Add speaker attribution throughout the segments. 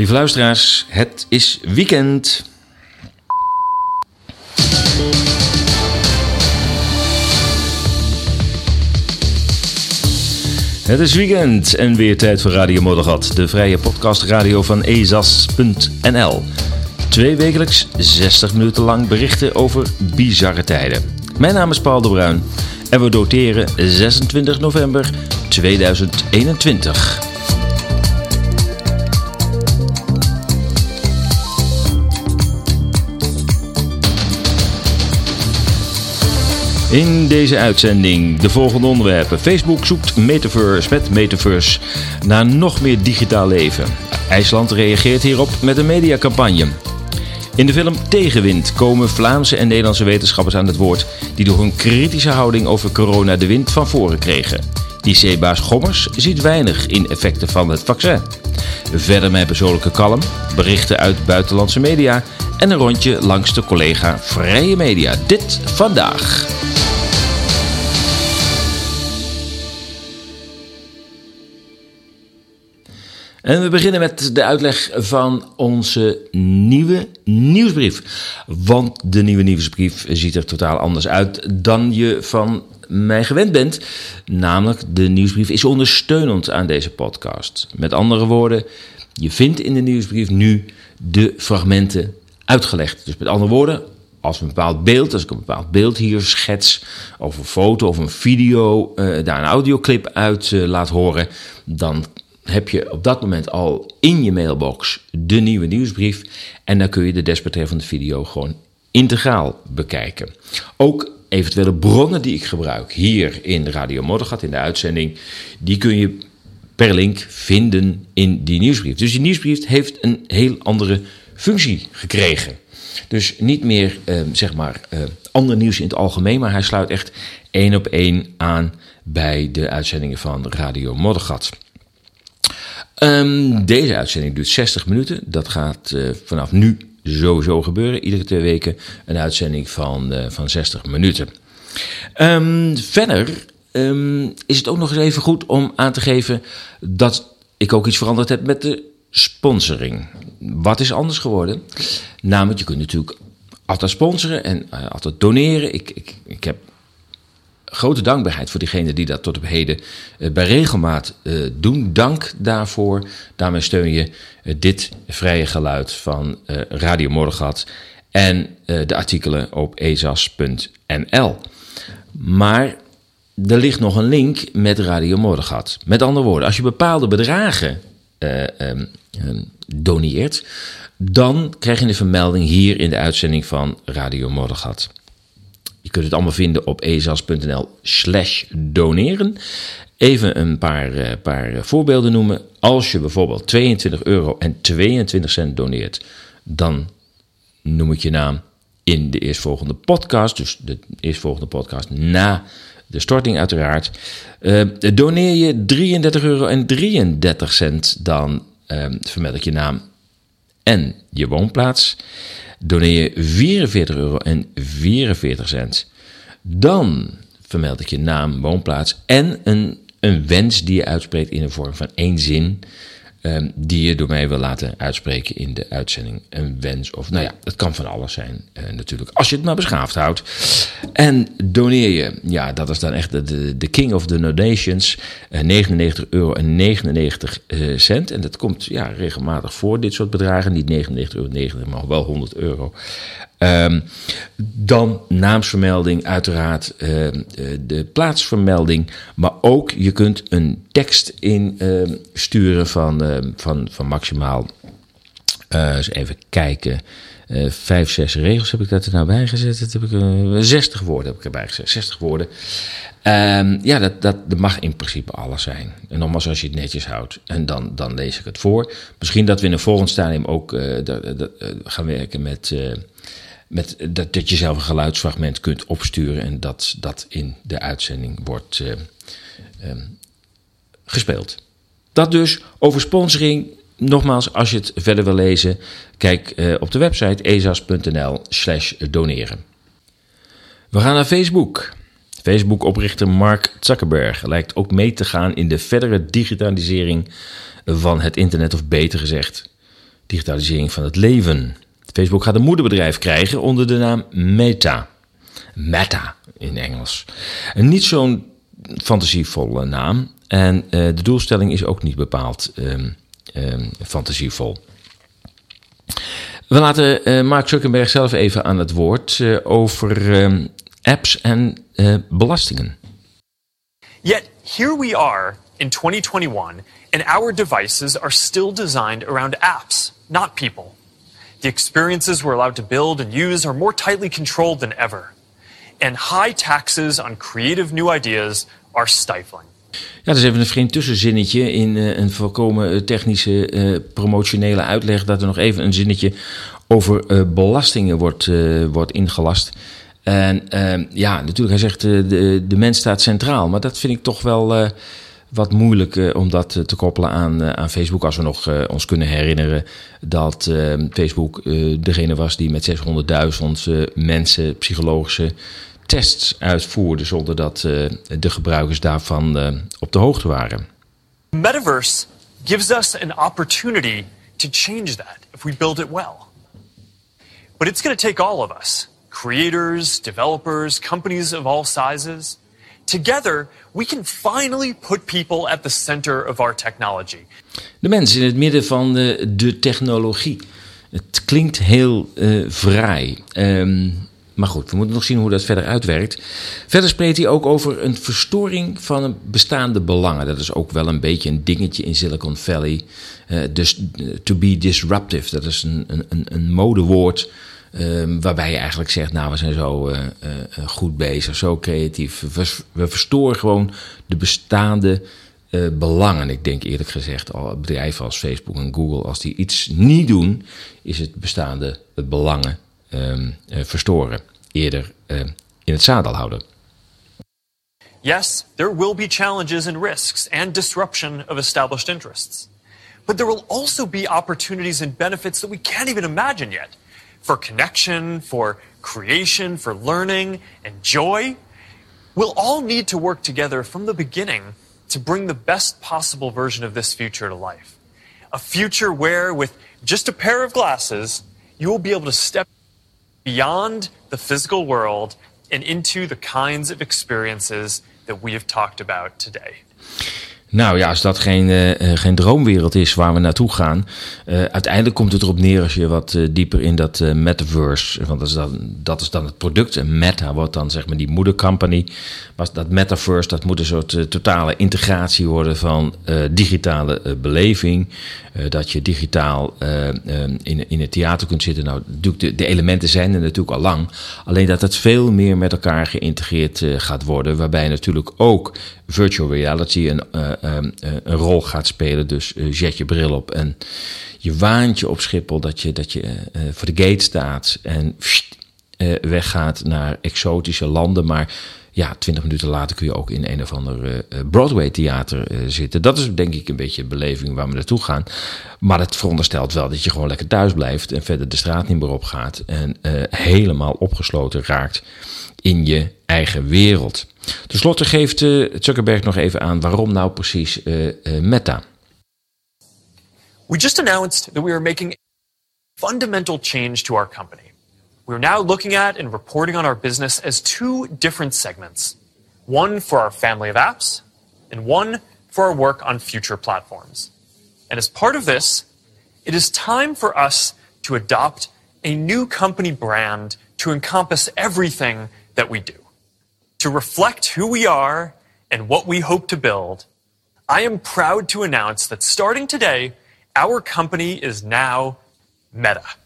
Speaker 1: Lieve luisteraars, het is weekend. Het is weekend en weer tijd voor Radio Moddergat, de vrije podcastradio van ezas.nl. Twee wekelijks, 60 minuten lang berichten over bizarre tijden. Mijn naam is Paul de Bruin en we doteren 26 november 2021. In deze uitzending de volgende onderwerpen. Facebook zoekt Metaverse met Metaverse naar nog meer digitaal leven. IJsland reageert hierop met een mediacampagne. In de film Tegenwind komen Vlaamse en Nederlandse wetenschappers aan het woord die door hun kritische houding over corona de wind van voren kregen. IC-baas Gommers ziet weinig in effecten van het vaccin. Verder mijn persoonlijke kalm, berichten uit buitenlandse media en een rondje langs de collega Vrije Media. Dit vandaag. En we beginnen met de uitleg van onze nieuwe nieuwsbrief. Want de nieuwe nieuwsbrief ziet er totaal anders uit dan je van mij gewend bent. Namelijk, de nieuwsbrief is ondersteunend aan deze podcast. Met andere woorden, je vindt in de nieuwsbrief nu de fragmenten uitgelegd. Dus met andere woorden, als een bepaald beeld, als ik een bepaald beeld hier schets, of een foto of een video, uh, daar een audioclip uit uh, laat horen, dan heb je op dat moment al in je mailbox de nieuwe nieuwsbrief. En dan kun je de desbetreffende video gewoon integraal bekijken. Ook eventuele bronnen die ik gebruik hier in Radio Moddergat in de uitzending, die kun je per link vinden in die nieuwsbrief. Dus die nieuwsbrief heeft een heel andere functie gekregen. Dus niet meer eh, zeg maar eh, ander nieuws in het algemeen, maar hij sluit echt één op één aan bij de uitzendingen van Radio Moddergat. Um, deze uitzending duurt 60 minuten. Dat gaat uh, vanaf nu sowieso gebeuren. Iedere twee weken een uitzending van, uh, van 60 minuten. Um, verder um, is het ook nog eens even goed om aan te geven dat ik ook iets veranderd heb met de sponsoring. Wat is anders geworden? Namelijk, je kunt natuurlijk altijd sponsoren en uh, altijd doneren. Ik, ik, ik heb grote dankbaarheid voor diegenen die dat tot op heden uh, bij regelmaat uh, doen. Dank daarvoor. Daarmee steun je uh, dit vrije geluid van Radio Morgengat en de artikelen op ezas.nl. Maar er ligt nog een link met Radio Morgengat. Met andere woorden, als je bepaalde bedragen um, um, doneert, dan krijg je een vermelding hier in de uitzending van Radio Morgengat. Je kunt het allemaal vinden op ezas.nl slash doneren. Even een paar, uh, paar voorbeelden noemen. Als je bijvoorbeeld 22 euro en 22 cent doneert, dan noem ik je naam in de eerstvolgende podcast. Dus de eerstvolgende podcast na de storting uiteraard. Uh, doneer je 33 euro en 33 cent, dan uh, vermeld ik je naam en je woonplaats doneer je 44 euro en 44 cent. Dan vermeld ik je naam, woonplaats en een, een wens die je uitspreekt in de vorm van één zin. Um, die je door mij wil laten uitspreken in de uitzending. Een wens of, nou ja, het kan van alles zijn uh, natuurlijk. Als je het maar beschaafd houdt. En doneer je, ja, dat is dan echt de, de king of the donations. Uh, 99 euro en 99 uh, cent. En dat komt ja, regelmatig voor, dit soort bedragen. Niet 99 euro, 99, maar wel 100 euro. Um, dan naamsvermelding, uiteraard uh, de plaatsvermelding. Maar ook je kunt een tekst insturen uh, van, uh, van, van maximaal. eens even kijken. vijf, zes regels heb ik dat er nou bij gezet. Dat heb ik, 60 woorden heb ik erbij gezet. 60 woorden. Ja, dat, dat, dat mag in principe alles zijn. En nogmaals, als je het netjes houdt. En dan, dan lees ik het voor. Misschien dat we in een volgend stadium ook gaan werken met met, dat, dat je zelf een geluidsfragment kunt opsturen en dat dat in de uitzending wordt uh, um, gespeeld. Dat dus over sponsoring. Nogmaals, als je het verder wil lezen, kijk uh, op de website ezas.nl/slash doneren. We gaan naar Facebook. Facebook-oprichter Mark Zuckerberg lijkt ook mee te gaan in de verdere digitalisering van het internet, of beter gezegd, digitalisering van het leven. Facebook gaat een moederbedrijf krijgen onder de naam Meta. Meta in Engels. Een niet zo'n fantasievolle naam. En de doelstelling is ook niet bepaald um, um, fantasievol. We laten uh, Mark Zuckerberg zelf even aan het woord uh, over um, apps en belastingen.
Speaker 2: Yet here we are in 2021 and our devices are still designed around apps, not people. The experiences we're allowed to build and use are more tightly controlled than ever. And high taxes on creative new ideas are stifling.
Speaker 1: Ja, dat is even een vreemd tussenzinnetje in uh, een volkomen technische uh, promotionele uitleg. Dat er nog even een zinnetje over uh, belastingen wordt, wordt ingelast. En ja, natuurlijk, hij zegt de, de mens staat centraal. Maar dat vind ik toch wel wat moeilijk om dat te koppelen aan, aan Facebook. Als we nog ons kunnen herinneren dat Facebook degene was die met 600.000 mensen psychologische tests uitvoerde zonder dat de gebruikers daarvan op de hoogte waren.
Speaker 2: Metaverse gives us an opportunity to change that if we build it well. But it's going to take all of us, creators, developers, companies of all sizes. Together, we can finally put people at the center of our technology.
Speaker 1: De mens in het midden van de, technologie. Het klinkt heel uh, vrij. Um, Maar goed, we moeten nog zien hoe dat verder uitwerkt. Verder spreekt hij ook over een verstoring van bestaande belangen. Dat is ook wel een beetje een dingetje in Silicon Valley. Uh, dus uh, to be disruptive, dat is een, een, een modewoord. Um, waarbij je eigenlijk zegt, nou we zijn zo uh, goed bezig, zo creatief. We, verstoren gewoon de bestaande belangen. Ik denk eerlijk gezegd, al bedrijven als Facebook en Google, als die iets niet doen, is het bestaande belangen um, verstoren. Eerder uh, in het zadel houden.
Speaker 2: Yes, there will be challenges and risks and disruption of established interests. But there will also be opportunities and benefits that we can't even imagine yet. For connection, for creation, for learning, and joy. We'll all need to work together from the beginning to bring the best possible version of this future to life. A future where, with just a pair of glasses, you will be able to step beyond the physical world and into the kinds of experiences that we have talked about today.
Speaker 1: Nou ja, als dat geen, uh, geen droomwereld is waar we naartoe gaan. Uh, uiteindelijk komt het erop neer als je wat dieper in dat metaverse. Want dat is, dan, dat is dan het product. Meta wordt dan zeg maar die moedercompany. Maar dat metaverse, dat moet een soort totale integratie worden van digitale beleving. dat je digitaal in, in het theater kunt zitten. Nou, de, de elementen zijn er natuurlijk al lang. Alleen dat het veel meer met elkaar geïntegreerd gaat worden. Waarbij natuurlijk ook virtual reality een, uh, um, een rol gaat spelen. Dus uh, zet je bril op en je waant je op Schiphol dat je, dat je voor de gate staat en weggaat naar exotische landen. Maar ja, twintig minuten later kun je ook in een of ander Broadway-theater zitten. Dat is denk ik een beetje de beleving waar we naartoe gaan. Maar het veronderstelt wel dat je gewoon lekker thuis blijft en verder de straat niet meer op gaat. En helemaal opgesloten raakt in je eigen wereld. Ten slotte geeft uh, Zuckerberg nog even aan waarom nou precies uh, uh, Meta.
Speaker 2: We just announced that we are making fundamental change to our company. We are now looking at and reporting on our business as two different segments. One for our family of apps and one for our work on future platforms. And as part of this, it is time for us to adopt a new company brand to encompass everything that we do. To reflect who we are and what we hope to build, I am proud to announce that starting today, our company is now Meta.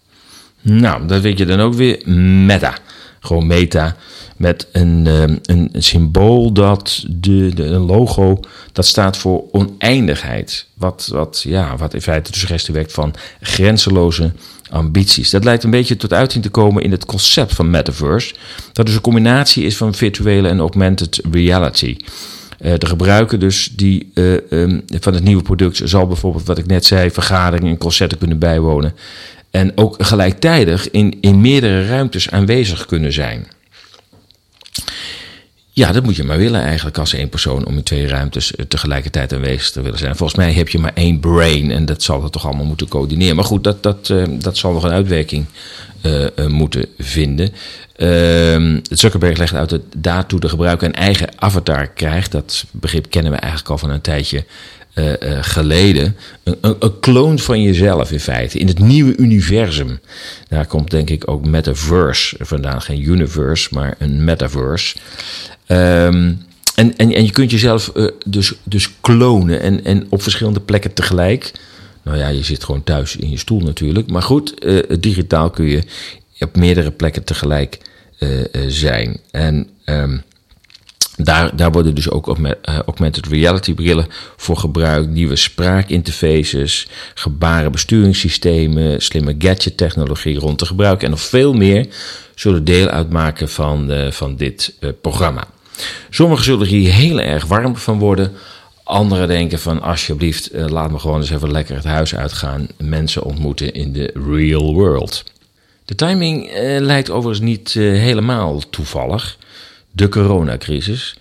Speaker 1: Nou, dat weet je dan ook weer. Meta. Gewoon meta. Met een, um, een symbool dat de, de, een logo dat staat voor oneindigheid. Wat, wat, ja, wat in feite de suggestie werkt van grenzeloze ambities. Dat lijkt een beetje tot uiting te komen in het concept van metaverse. Dat dus een combinatie is van virtuele en augmented reality. Uh, de gebruiker dus die uh, um, van het nieuwe product zal bijvoorbeeld, wat ik net zei, vergaderingen en concerten kunnen bijwonen. En ook gelijktijdig in, in meerdere ruimtes aanwezig kunnen zijn. Ja, dat moet je maar willen eigenlijk als één persoon om in twee ruimtes eh, tegelijkertijd aanwezig te willen zijn. Volgens mij heb je maar één brain en dat zal het toch allemaal moeten coördineren. Maar goed, dat, dat, uh, dat zal nog een uitwerking uh, moeten vinden. Uh, Zuckerberg legt uit dat daartoe de gebruiker een eigen avatar krijgt. Dat begrip kennen we eigenlijk al van een tijdje uh, uh, geleden. Een, een, kloon van jezelf in feite. In het nieuwe universum. Daar komt denk ik ook metaverse vandaan. Geen universe, maar een metaverse. Um, en, en, en je kunt jezelf uh, dus, dus klonen en, en op verschillende plekken tegelijk. Nou ja, je zit gewoon thuis in je stoel natuurlijk. Maar goed, digitaal kun je op meerdere plekken tegelijk zijn. En um, daar, worden dus ook augmented reality brillen voor gebruikt. Nieuwe spraakinterfaces, gebarenbesturingssystemen, slimme gadget technologie rond te gebruiken. En nog veel meer zullen deel uitmaken van, uh, van dit uh, programma. Sommigen zullen hier heel erg warm van worden. Anderen denken van alsjeblieft, laat me gewoon eens even lekker het huis uitgaan. Mensen ontmoeten in de real world. De timing lijkt overigens niet helemaal toevallig de coronacrisis,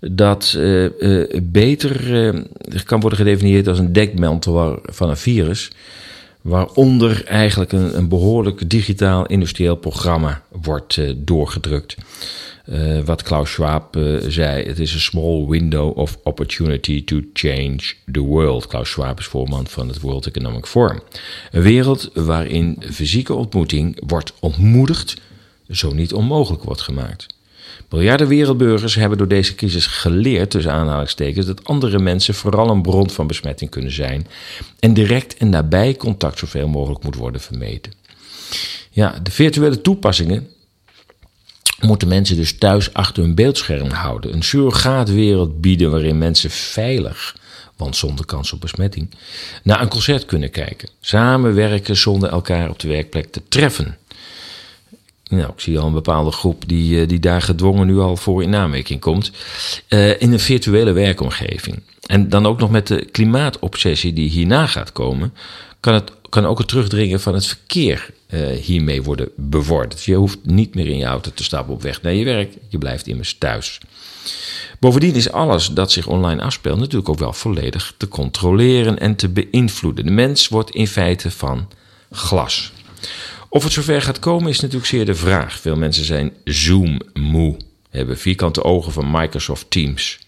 Speaker 1: dat uh, uh, beter uh, kan worden gedefinieerd als een dekmantel van een virus, waaronder eigenlijk een, een behoorlijk digitaal industrieel programma wordt doorgedrukt. wat Klaus Schwab zei, het is een small window of opportunity to change the world. Klaus Schwab is voorman van het World Economic Forum. Een wereld waarin fysieke ontmoeting wordt ontmoedigd, zo niet onmogelijk wordt gemaakt. Miljarden wereldburgers hebben door deze crisis geleerd, tussen aanhalingstekens, dat andere mensen vooral een bron van besmetting kunnen zijn en direct en nabij contact zoveel mogelijk moet worden vermeden. Ja, de virtuele toepassingen moeten mensen dus thuis achter hun beeldscherm houden. Een surrogaatwereld bieden waarin mensen veilig, want zonder kans op besmetting, naar een concert kunnen kijken. Samenwerken zonder elkaar op de werkplek te treffen. Nou, ik zie al een bepaalde groep die, die daar gedwongen nu al voor in aanmerking komt. Uh, in een virtuele werkomgeving. En dan ook nog met de klimaatobsessie die hierna gaat komen, kan, het, kan ook het terugdringen van het verkeer uh, hiermee worden bevorderd. Je hoeft niet meer in je auto te stappen op weg naar je werk, je blijft immers thuis. Bovendien is alles dat zich online afspeelt natuurlijk ook wel volledig te controleren en te beïnvloeden. De mens wordt in feite van glas. Of het zover gaat komen is natuurlijk zeer de vraag. Veel mensen zijn Zoom-moe, hebben vierkante ogen van Microsoft Teams.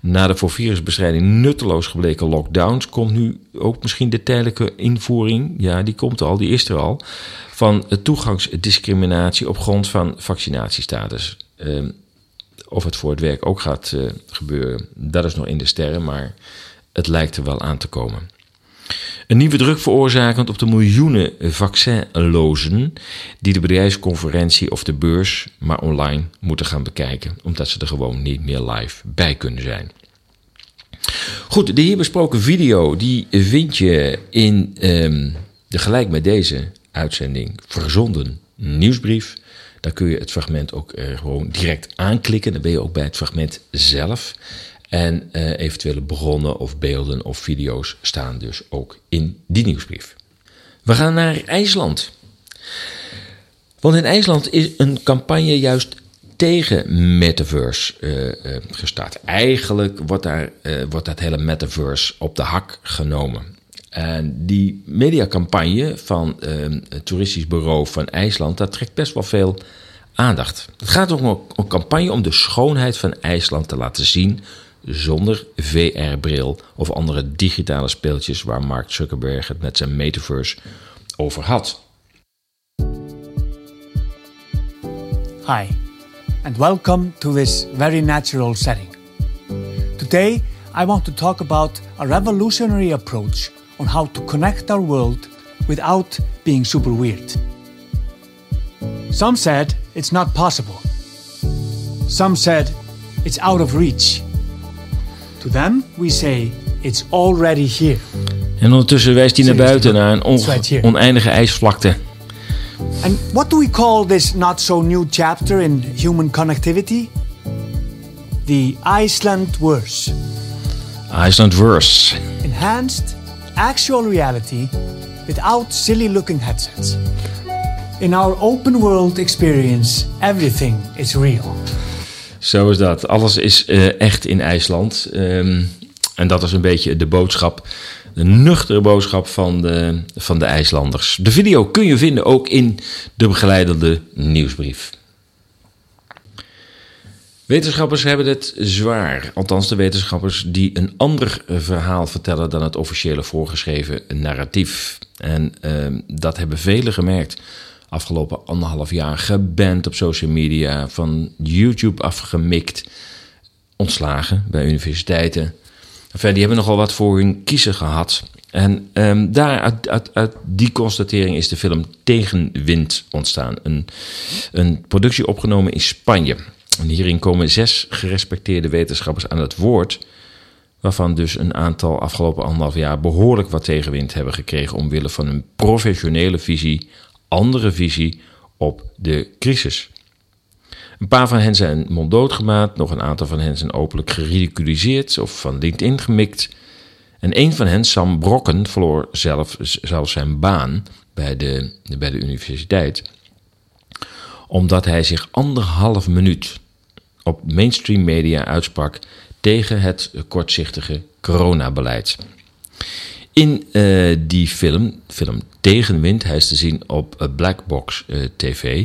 Speaker 1: Na de voor virusbestrijding nutteloos gebleken lockdowns komt nu ook misschien de tijdelijke invoering, ja, die komt al, die is er al, van toegangsdiscriminatie op grond van vaccinatiestatus. Uh, of het voor het werk ook gaat uh, gebeuren, dat is nog in de sterren, maar het lijkt er wel aan te komen. Een nieuwe druk veroorzakend op de miljoenen vaccinlozen die de bedrijfsconferentie of de beurs maar online moeten gaan bekijken, omdat ze er gewoon niet meer live bij kunnen zijn. Goed, de hier besproken video die vind je in um, de gelijk met deze uitzending verzonden nieuwsbrief. Daar kun je het fragment ook uh, gewoon direct aanklikken. Dan ben je ook bij het fragment zelf. En uh, eventuele bronnen of beelden of video's staan dus ook in die nieuwsbrief. We gaan naar IJsland. Want in IJsland is een campagne juist tegen metaverse uh, uh, gestart. Eigenlijk wordt, daar, wordt dat hele metaverse op de hak genomen. En die mediacampagne van het toeristisch bureau van IJsland, dat trekt best wel veel aandacht. Het gaat om een campagne om de schoonheid van IJsland te laten zien zonder VR-bril of andere digitale speeltjes waar Mark Zuckerberg het met zijn metaverse over had.
Speaker 3: Hi, and welcome to this very natural setting. Today, I want to talk about a revolutionary approach on how to connect our world without being super weird. Some said it's not possible. Some said it's out of reach. To them we say it's already here.
Speaker 1: En ondertussen wijst hij naar buiten naar een on oneindige ijsvlakte.
Speaker 3: And what do we call this not so new chapter in human connectivity? The Iceland verse.
Speaker 1: Iceland verse.
Speaker 3: Enhanced actual reality without silly looking headsets. In our open world experience, everything is real.
Speaker 1: Zo is dat. Alles is uh, echt in IJsland. Um, en dat is een beetje de boodschap, de nuchtere boodschap van de, van de IJslanders. De video kun je vinden ook in de begeleidende nieuwsbrief. Wetenschappers hebben het zwaar. Althans, de wetenschappers die een ander verhaal vertellen dan het officiële voorgeschreven narratief. En uh, dat hebben velen gemerkt. Afgelopen anderhalf jaar geband op social media, van YouTube afgemikt, ontslagen bij universiteiten. Enfin, die hebben nogal wat voor hun kiezen gehad. En um, daar, uit, uit, uit, die constatering is de film Tegenwind ontstaan. Een, een productie opgenomen in Spanje. En hierin komen zes gerespecteerde wetenschappers aan het woord. Waarvan dus een aantal afgelopen anderhalf jaar behoorlijk wat tegenwind hebben gekregen. omwille van een professionele visie, andere visie op de crisis. Een paar van hen zijn monddood gemaakt, nog een aantal van hen zijn openlijk geridiculiseerd of van LinkedIn gemikt. En een van hen, Sam Brokken, verloor zelf, zelfs zijn baan bij de, bij de universiteit. Omdat hij zich anderhalf minuut op mainstream media uitsprak tegen het kortzichtige coronabeleid. In uh, die film, film Tegenwind, hij is te zien op Blackbox uh, TV,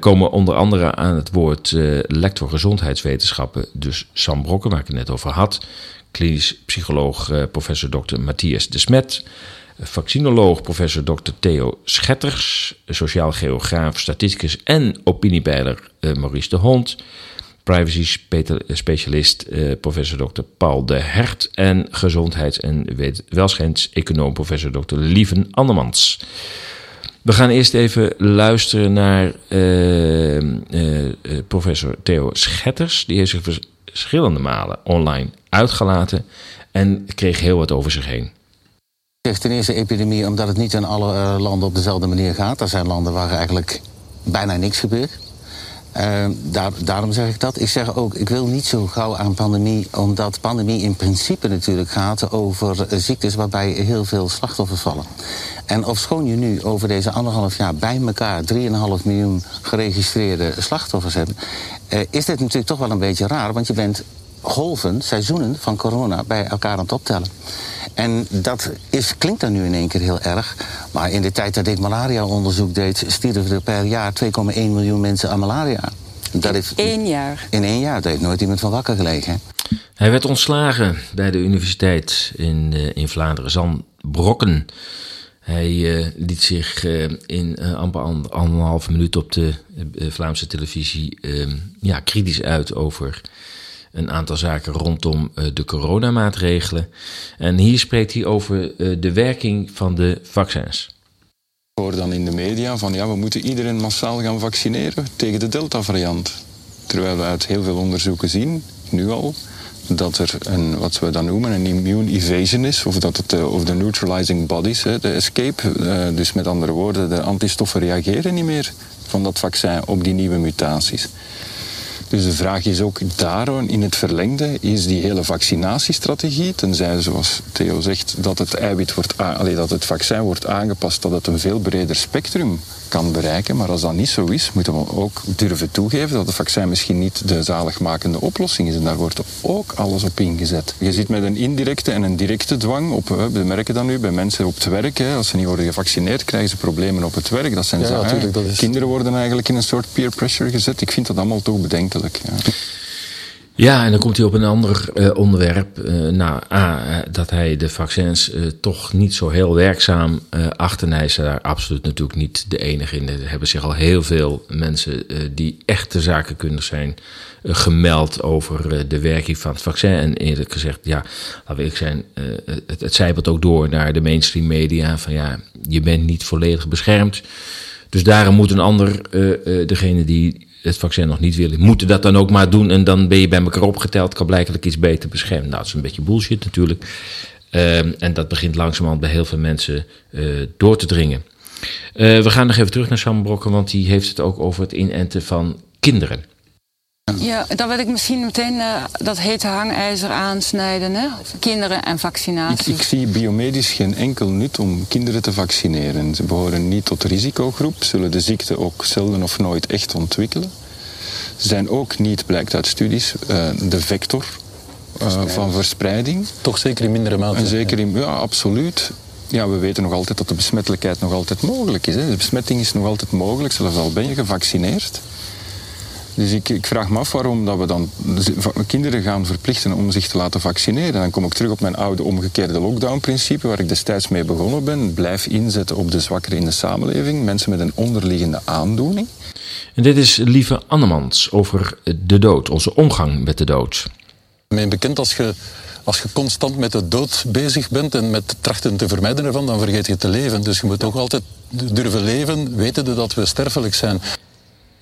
Speaker 1: komen onder andere aan het woord lector gezondheidswetenschappen, dus Sam Brokken, waar ik het net over had, klinisch psycholoog professor Dr. Matthias de Smet, vaccinoloog professor Dr. Theo Schetters, sociaal geograaf, statisticus en opiniepeiler Maurice de Hond, privacy specialist professor Dr. Paul de Hert en gezondheids- en welschijnseconoom professor Dr. Lieven Annemans. We gaan eerst even luisteren naar uh, uh, professor Theo Schetters. Die heeft zich verschillende malen online uitgelaten en kreeg heel wat over zich heen.
Speaker 4: Ten eerste epidemie omdat het niet in alle landen op dezelfde manier gaat. Er zijn landen waar eigenlijk bijna niks gebeurt. Uh, daar, daarom zeg ik dat. Ik zeg ook, ik wil niet zo gauw aan pandemie, omdat pandemie in principe natuurlijk gaat over ziektes waarbij heel veel slachtoffers vallen. En ofschoon je nu over deze anderhalf jaar bij elkaar 3,5 miljoen geregistreerde slachtoffers hebt, uh, is dit natuurlijk toch wel een beetje raar, want je bent golven, seizoenen van corona bij elkaar aan het optellen. En dat is, klinkt dan nu in één keer heel erg. Maar in de tijd dat ik malaria-onderzoek deed, stierven er per jaar 2,1 miljoen mensen aan malaria.
Speaker 5: Dat in één jaar?
Speaker 4: In één jaar. Daar heeft nooit iemand van wakker gelegen.
Speaker 1: Hij werd ontslagen bij de universiteit in, uh, in Vlaanderen, Zan Brokken. Hij uh, liet zich uh, in amper anderhalve minuut op de Vlaamse televisie ja, kritisch uit over een aantal zaken rondom uh, de coronamaatregelen. En hier spreekt hij over uh, de werking van de vaccins.
Speaker 6: Ik hoor dan in de media van ja, we moeten iedereen massaal gaan vaccineren tegen de Delta-variant. Terwijl we uit heel veel onderzoeken zien, nu al, dat er een, wat we dan noemen, een immune evasion is, of dat het uh, of de neutralizing bodies, de escape, dus met andere woorden, de antistoffen reageren niet meer van dat vaccin op die nieuwe mutaties. Dus de vraag is ook daar in het verlengde, is die hele vaccinatiestrategie, tenzij zoals Theo zegt, dat het eiwit wordt, allee, dat het vaccin wordt aangepast, dat het een veel breder spectrum kan bereiken. Maar als dat niet zo is, moeten we ook durven toegeven dat het vaccin misschien niet de zaligmakende oplossing is. En daar wordt ook alles op ingezet. Je zit met een indirecte en een directe dwang op, we merken dat nu bij mensen op het werk. Hè. Als ze niet worden gevaccineerd, krijgen ze problemen op het werk. Dat zijn ja, natuurlijk, dat is... Kinderen worden eigenlijk in een soort peer pressure gezet. Ik vind dat allemaal toch bedenkelijk. Ja.
Speaker 1: Ja, en dan komt hij op een ander uh, onderwerp. Uh, nou, A, dat hij de vaccins uh, toch niet zo heel werkzaam acht. En hij is daar absoluut natuurlijk niet de enige in. Er hebben zich al heel veel mensen die echte zakenkundig zijn gemeld over de werking van het vaccin. En eerlijk gezegd, ja, we ik zijn, het, het zijpelt ook door naar de mainstream media. Van ja, je bent niet volledig beschermd. Dus daarom moet een ander, degene die het vaccin nog niet willen, moeten dat dan ook maar doen. En dan ben je bij elkaar opgeteld, kan blijkbaar iets beter beschermen. Nou, dat is een beetje bullshit natuurlijk. Um, en dat begint langzamerhand bij heel veel mensen uh, door te dringen. Uh, we gaan nog even terug naar Sam Brokken, want die heeft het ook over het inenten van kinderen.
Speaker 5: Ja, dan wil ik misschien meteen uh, dat hete hangijzer aansnijden. Hè? Kinderen en vaccinatie.
Speaker 6: Ik, ik, zie biomedisch geen enkel nut om kinderen te vaccineren. Ze behoren niet tot de risicogroep, zullen de ziekte ook zelden of nooit echt ontwikkelen. zijn ook niet, blijkt uit studies, uh, de vector uh, van verspreiding.
Speaker 7: Toch zeker in mindere mate?
Speaker 6: En zeker in, ja, absoluut. Ja, we weten nog altijd dat de besmettelijkheid nog altijd mogelijk is. Hè. De besmetting is nog altijd mogelijk, zelfs al ben je gevaccineerd. Dus ik, ik, vraag me af waarom dat we dan kinderen gaan verplichten om zich te laten vaccineren. Dan kom ik terug op mijn oude omgekeerde lockdown-principe, waar ik destijds mee begonnen ben. Blijf inzetten op de zwakkeren in de samenleving, mensen met een onderliggende aandoening.
Speaker 1: En dit is Lieve Annemans over de dood, onze omgang met de dood.
Speaker 7: Mijn bekend als je als je constant met de dood bezig bent en met trachten te vermijden ervan, dan vergeet je te leven. Dus je moet ook altijd durven leven, wetende dat we sterfelijk zijn.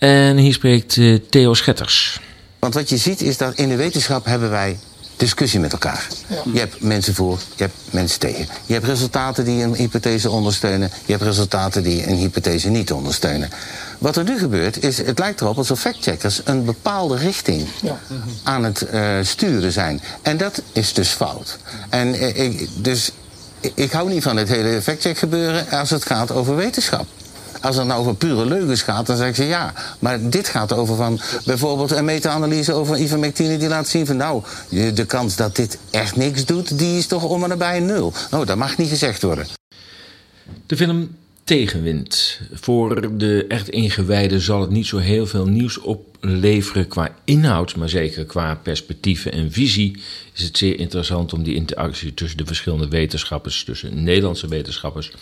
Speaker 1: En hier spreekt uh, Theo Schetters.
Speaker 4: Want wat je ziet is dat in de wetenschap hebben wij discussie met elkaar. Ja. Je hebt mensen voor, je hebt mensen tegen. Je hebt resultaten die een hypothese ondersteunen. Je hebt resultaten die een hypothese niet ondersteunen. Wat er nu gebeurt is, het lijkt erop alsof factcheckers een bepaalde richting ja. aan het uh, sturen zijn. En dat is dus fout. En uh, ik, dus ik hou niet van het hele factcheck gebeuren als het gaat over wetenschap. Als het nou over pure leugens gaat, dan zeg ze ja. Maar dit gaat over van bijvoorbeeld een meta-analyse over ivermectine die laat zien van nou, de kans dat dit echt niks doet, die is toch om en nabij nul. Nou, dat mag niet gezegd worden.
Speaker 1: De film Tegenwind. Voor de echt ingewijden zal het niet zo heel veel nieuws opleveren qua inhoud, maar zeker qua perspectieven en visie is het zeer interessant om die interactie tussen de verschillende wetenschappers, tussen Nederlandse wetenschappers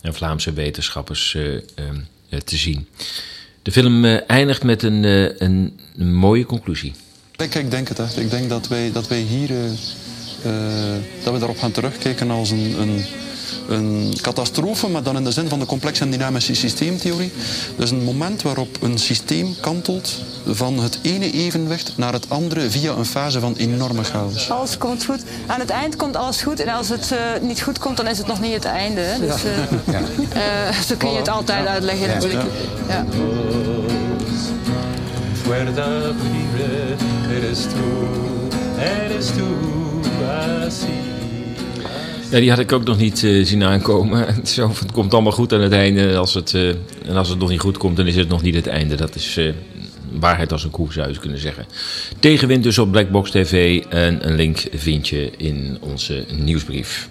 Speaker 1: en Vlaamse wetenschappers uh, uh, te zien. De film uh, eindigt met een, een, een, mooie conclusie.
Speaker 8: Ik, ik denk het echt. Ik denk dat wij, dat wij hier dat we daarop gaan terugkijken als een een catastrofe, maar dan in de zin van de complexe en dynamische systeemtheorie. Dus een moment waarop een systeem kantelt van het ene evenwicht naar het andere via een fase van enorme chaos.
Speaker 5: Alles komt goed. Aan het eind komt alles goed. En als het uh, niet goed komt, dan is het nog niet het einde. Dus uh, ja. uh, zo kun je het altijd uitleggen ja. natuurlijk. Ja.
Speaker 1: Ja, die had ik ook nog niet uh, zien aankomen. Zo, het komt allemaal goed aan het einde. Als het, uh, en als het nog niet goed komt, dan is het nog niet het einde. Dat is uh, waarheid als een koe, zou je kunnen zeggen. Tegenwind dus op Blackbox TV. En een link vind je in onze nieuwsbrief.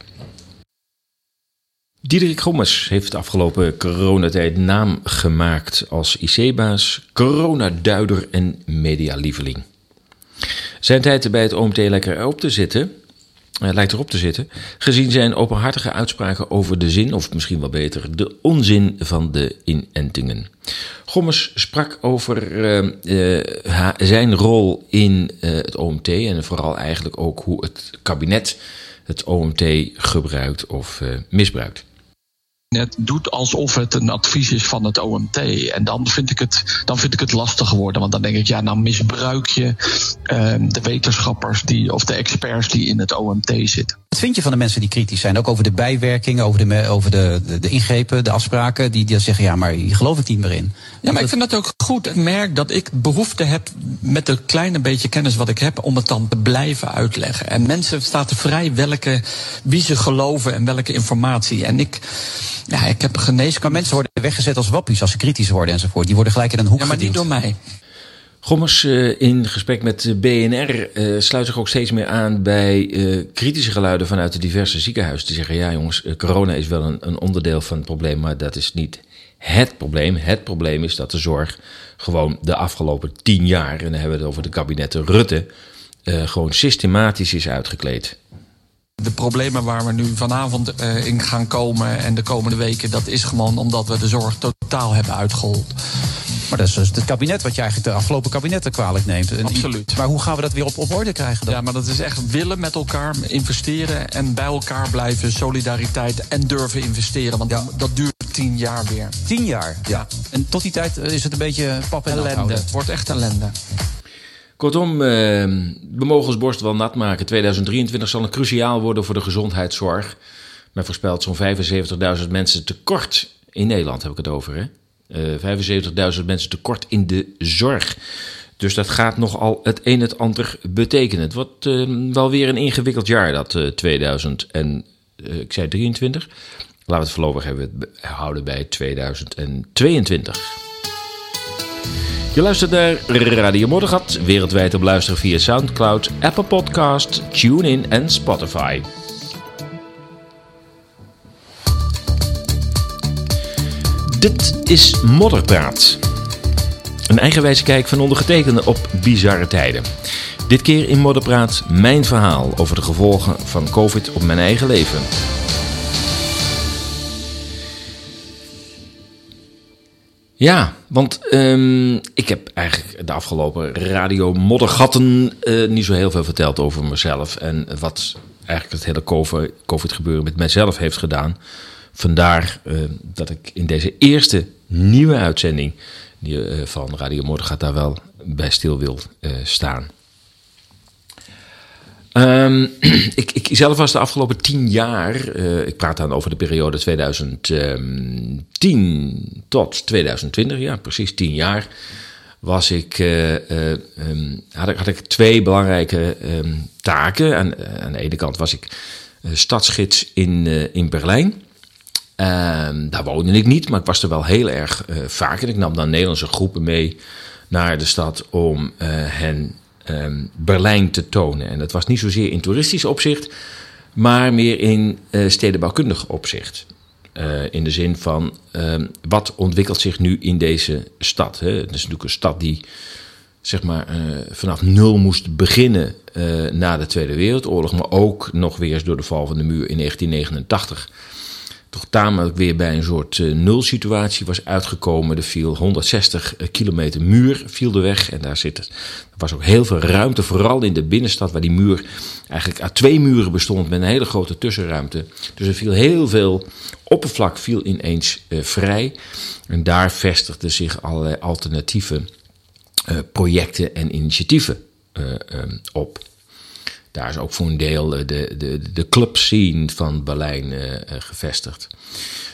Speaker 1: Diederik Gommers heeft de afgelopen coronatijd naam gemaakt als IC-baas, coronaduider en medialieveling. Zijn tijd bij het OMT lekker op te zitten lijkt erop te zitten, gezien zijn openhartige uitspraken over de zin, of misschien wel beter, de onzin van de inentingen. Gommers sprak over uh, uh, zijn rol in het OMT en vooral eigenlijk ook hoe het kabinet het OMT gebruikt of misbruikt
Speaker 9: het doet alsof het een advies is van het OMT. En dan vind ik het, dan vind ik het lastig geworden. Want dan denk ik, ja, nou misbruik je uh, de wetenschappers die, of de experts die in het OMT zitten.
Speaker 10: Wat vind je van de mensen die kritisch zijn? Ook over de bijwerkingen, over de, over de, de, de ingrepen, de afspraken. Die, die zeggen, ja, maar hier geloof ik niet meer in.
Speaker 9: Ja, maar ik vind dat ook goed. Ik merk dat ik behoefte heb met een kleine beetje kennis wat ik heb... om het dan te blijven uitleggen. En mensen staan vrij welke, wie ze geloven en welke informatie. En ik... Ja, ik heb geneeskunde.
Speaker 10: Maar mensen worden weggezet als wappies als ze kritisch worden enzovoort. Die worden gelijk in een hoek
Speaker 9: Ja, maar
Speaker 10: niet
Speaker 9: door mij.
Speaker 1: Gommers uh, in gesprek met BNR uh, sluit zich ook steeds meer aan bij uh, kritische geluiden vanuit de diverse ziekenhuizen. Die zeggen: ja, jongens, corona is wel een, onderdeel van het probleem, maar dat is niet het probleem. Het probleem is dat de zorg gewoon de afgelopen tien jaar, en dan hebben we het over de kabinetten Rutte, gewoon systematisch is uitgekleed.
Speaker 9: De problemen waar we nu vanavond in gaan komen en de komende weken, dat is gewoon omdat we de zorg totaal hebben uitgehold.
Speaker 10: Maar dat is dus het kabinet wat je eigenlijk de afgelopen kabinetten kwalijk neemt. En
Speaker 9: Absoluut.
Speaker 10: Maar hoe gaan we dat weer op, op orde krijgen dan?
Speaker 9: Ja, maar dat is echt willen met elkaar investeren en bij elkaar blijven, solidariteit en durven investeren. Want ja. dat duurt tien jaar weer.
Speaker 10: Tien jaar? Ja. En tot die tijd is het een beetje pap en
Speaker 9: ellende. Het wordt echt ellende.
Speaker 1: Kortom, uh, we mogen ons borst wel nat maken. 2023 zal een cruciaal worden voor de gezondheidszorg. Men voorspelt zo'n 75.000 mensen tekort. In Nederland heb ik het over, hè? Uh, 75.000 mensen tekort in de zorg. Dus dat gaat nogal het een het ander betekenen. Het wordt uh, wel weer een ingewikkeld jaar, dat uh, 2000 en ik zei 23. Laten we het voorlopig hebben, houden bij 2022. Je luistert naar Radio Moddergat, wereldwijd op luisteren via Soundcloud, Apple Podcast, TuneIn en Spotify. Dit is Modderpraat. Een eigenwijze kijk van ondergetekende op bizarre tijden. Dit keer in Modderpraat mijn verhaal over de gevolgen van COVID op mijn eigen leven. Ja, want um, ik heb eigenlijk de afgelopen radio moddergatten uh, niet zo heel veel verteld over mezelf. En wat eigenlijk het hele COVID-gebeuren met mijzelf heeft gedaan. Vandaar uh, dat ik in deze eerste nieuwe uitzending uh, van Radio Moddergat daar wel bij stil wil staan. Um, ik, ik zelf was de afgelopen tien jaar, ik praat dan over de periode 2010 tot 2020, ja precies tien jaar, was ik, um, had, ik had ik twee belangrijke taken. Aan, aan, de ene kant was ik stadsgids in, in Berlijn. Daar woonde ik niet, maar ik was er wel heel erg vaak. En ik nam dan Nederlandse groepen mee naar de stad om hen um, Berlijn te tonen. En dat was niet zozeer in toeristisch opzicht, maar meer in uh, stedenbouwkundig opzicht. In de zin van um, wat ontwikkelt zich nu in deze stad? Hè? Het is natuurlijk een stad die zeg maar, vanaf nul moest beginnen na de Tweede Wereldoorlog, maar ook nog weer door de val van de muur in 1989 toch tamelijk weer bij een soort uh, nulsituatie was uitgekomen. Er viel 160 eh, kilometer muur viel de weg en daar zit er was ook heel veel ruimte, vooral in de binnenstad waar die muur eigenlijk uit twee muren bestond met een hele grote tussenruimte. Dus er viel heel veel oppervlak viel ineens uh, vrij en daar vestigden zich allerlei alternatieve projecten en initiatieven op daar is ook voor een deel de, de, de clubscene van Berlijn uh, gevestigd.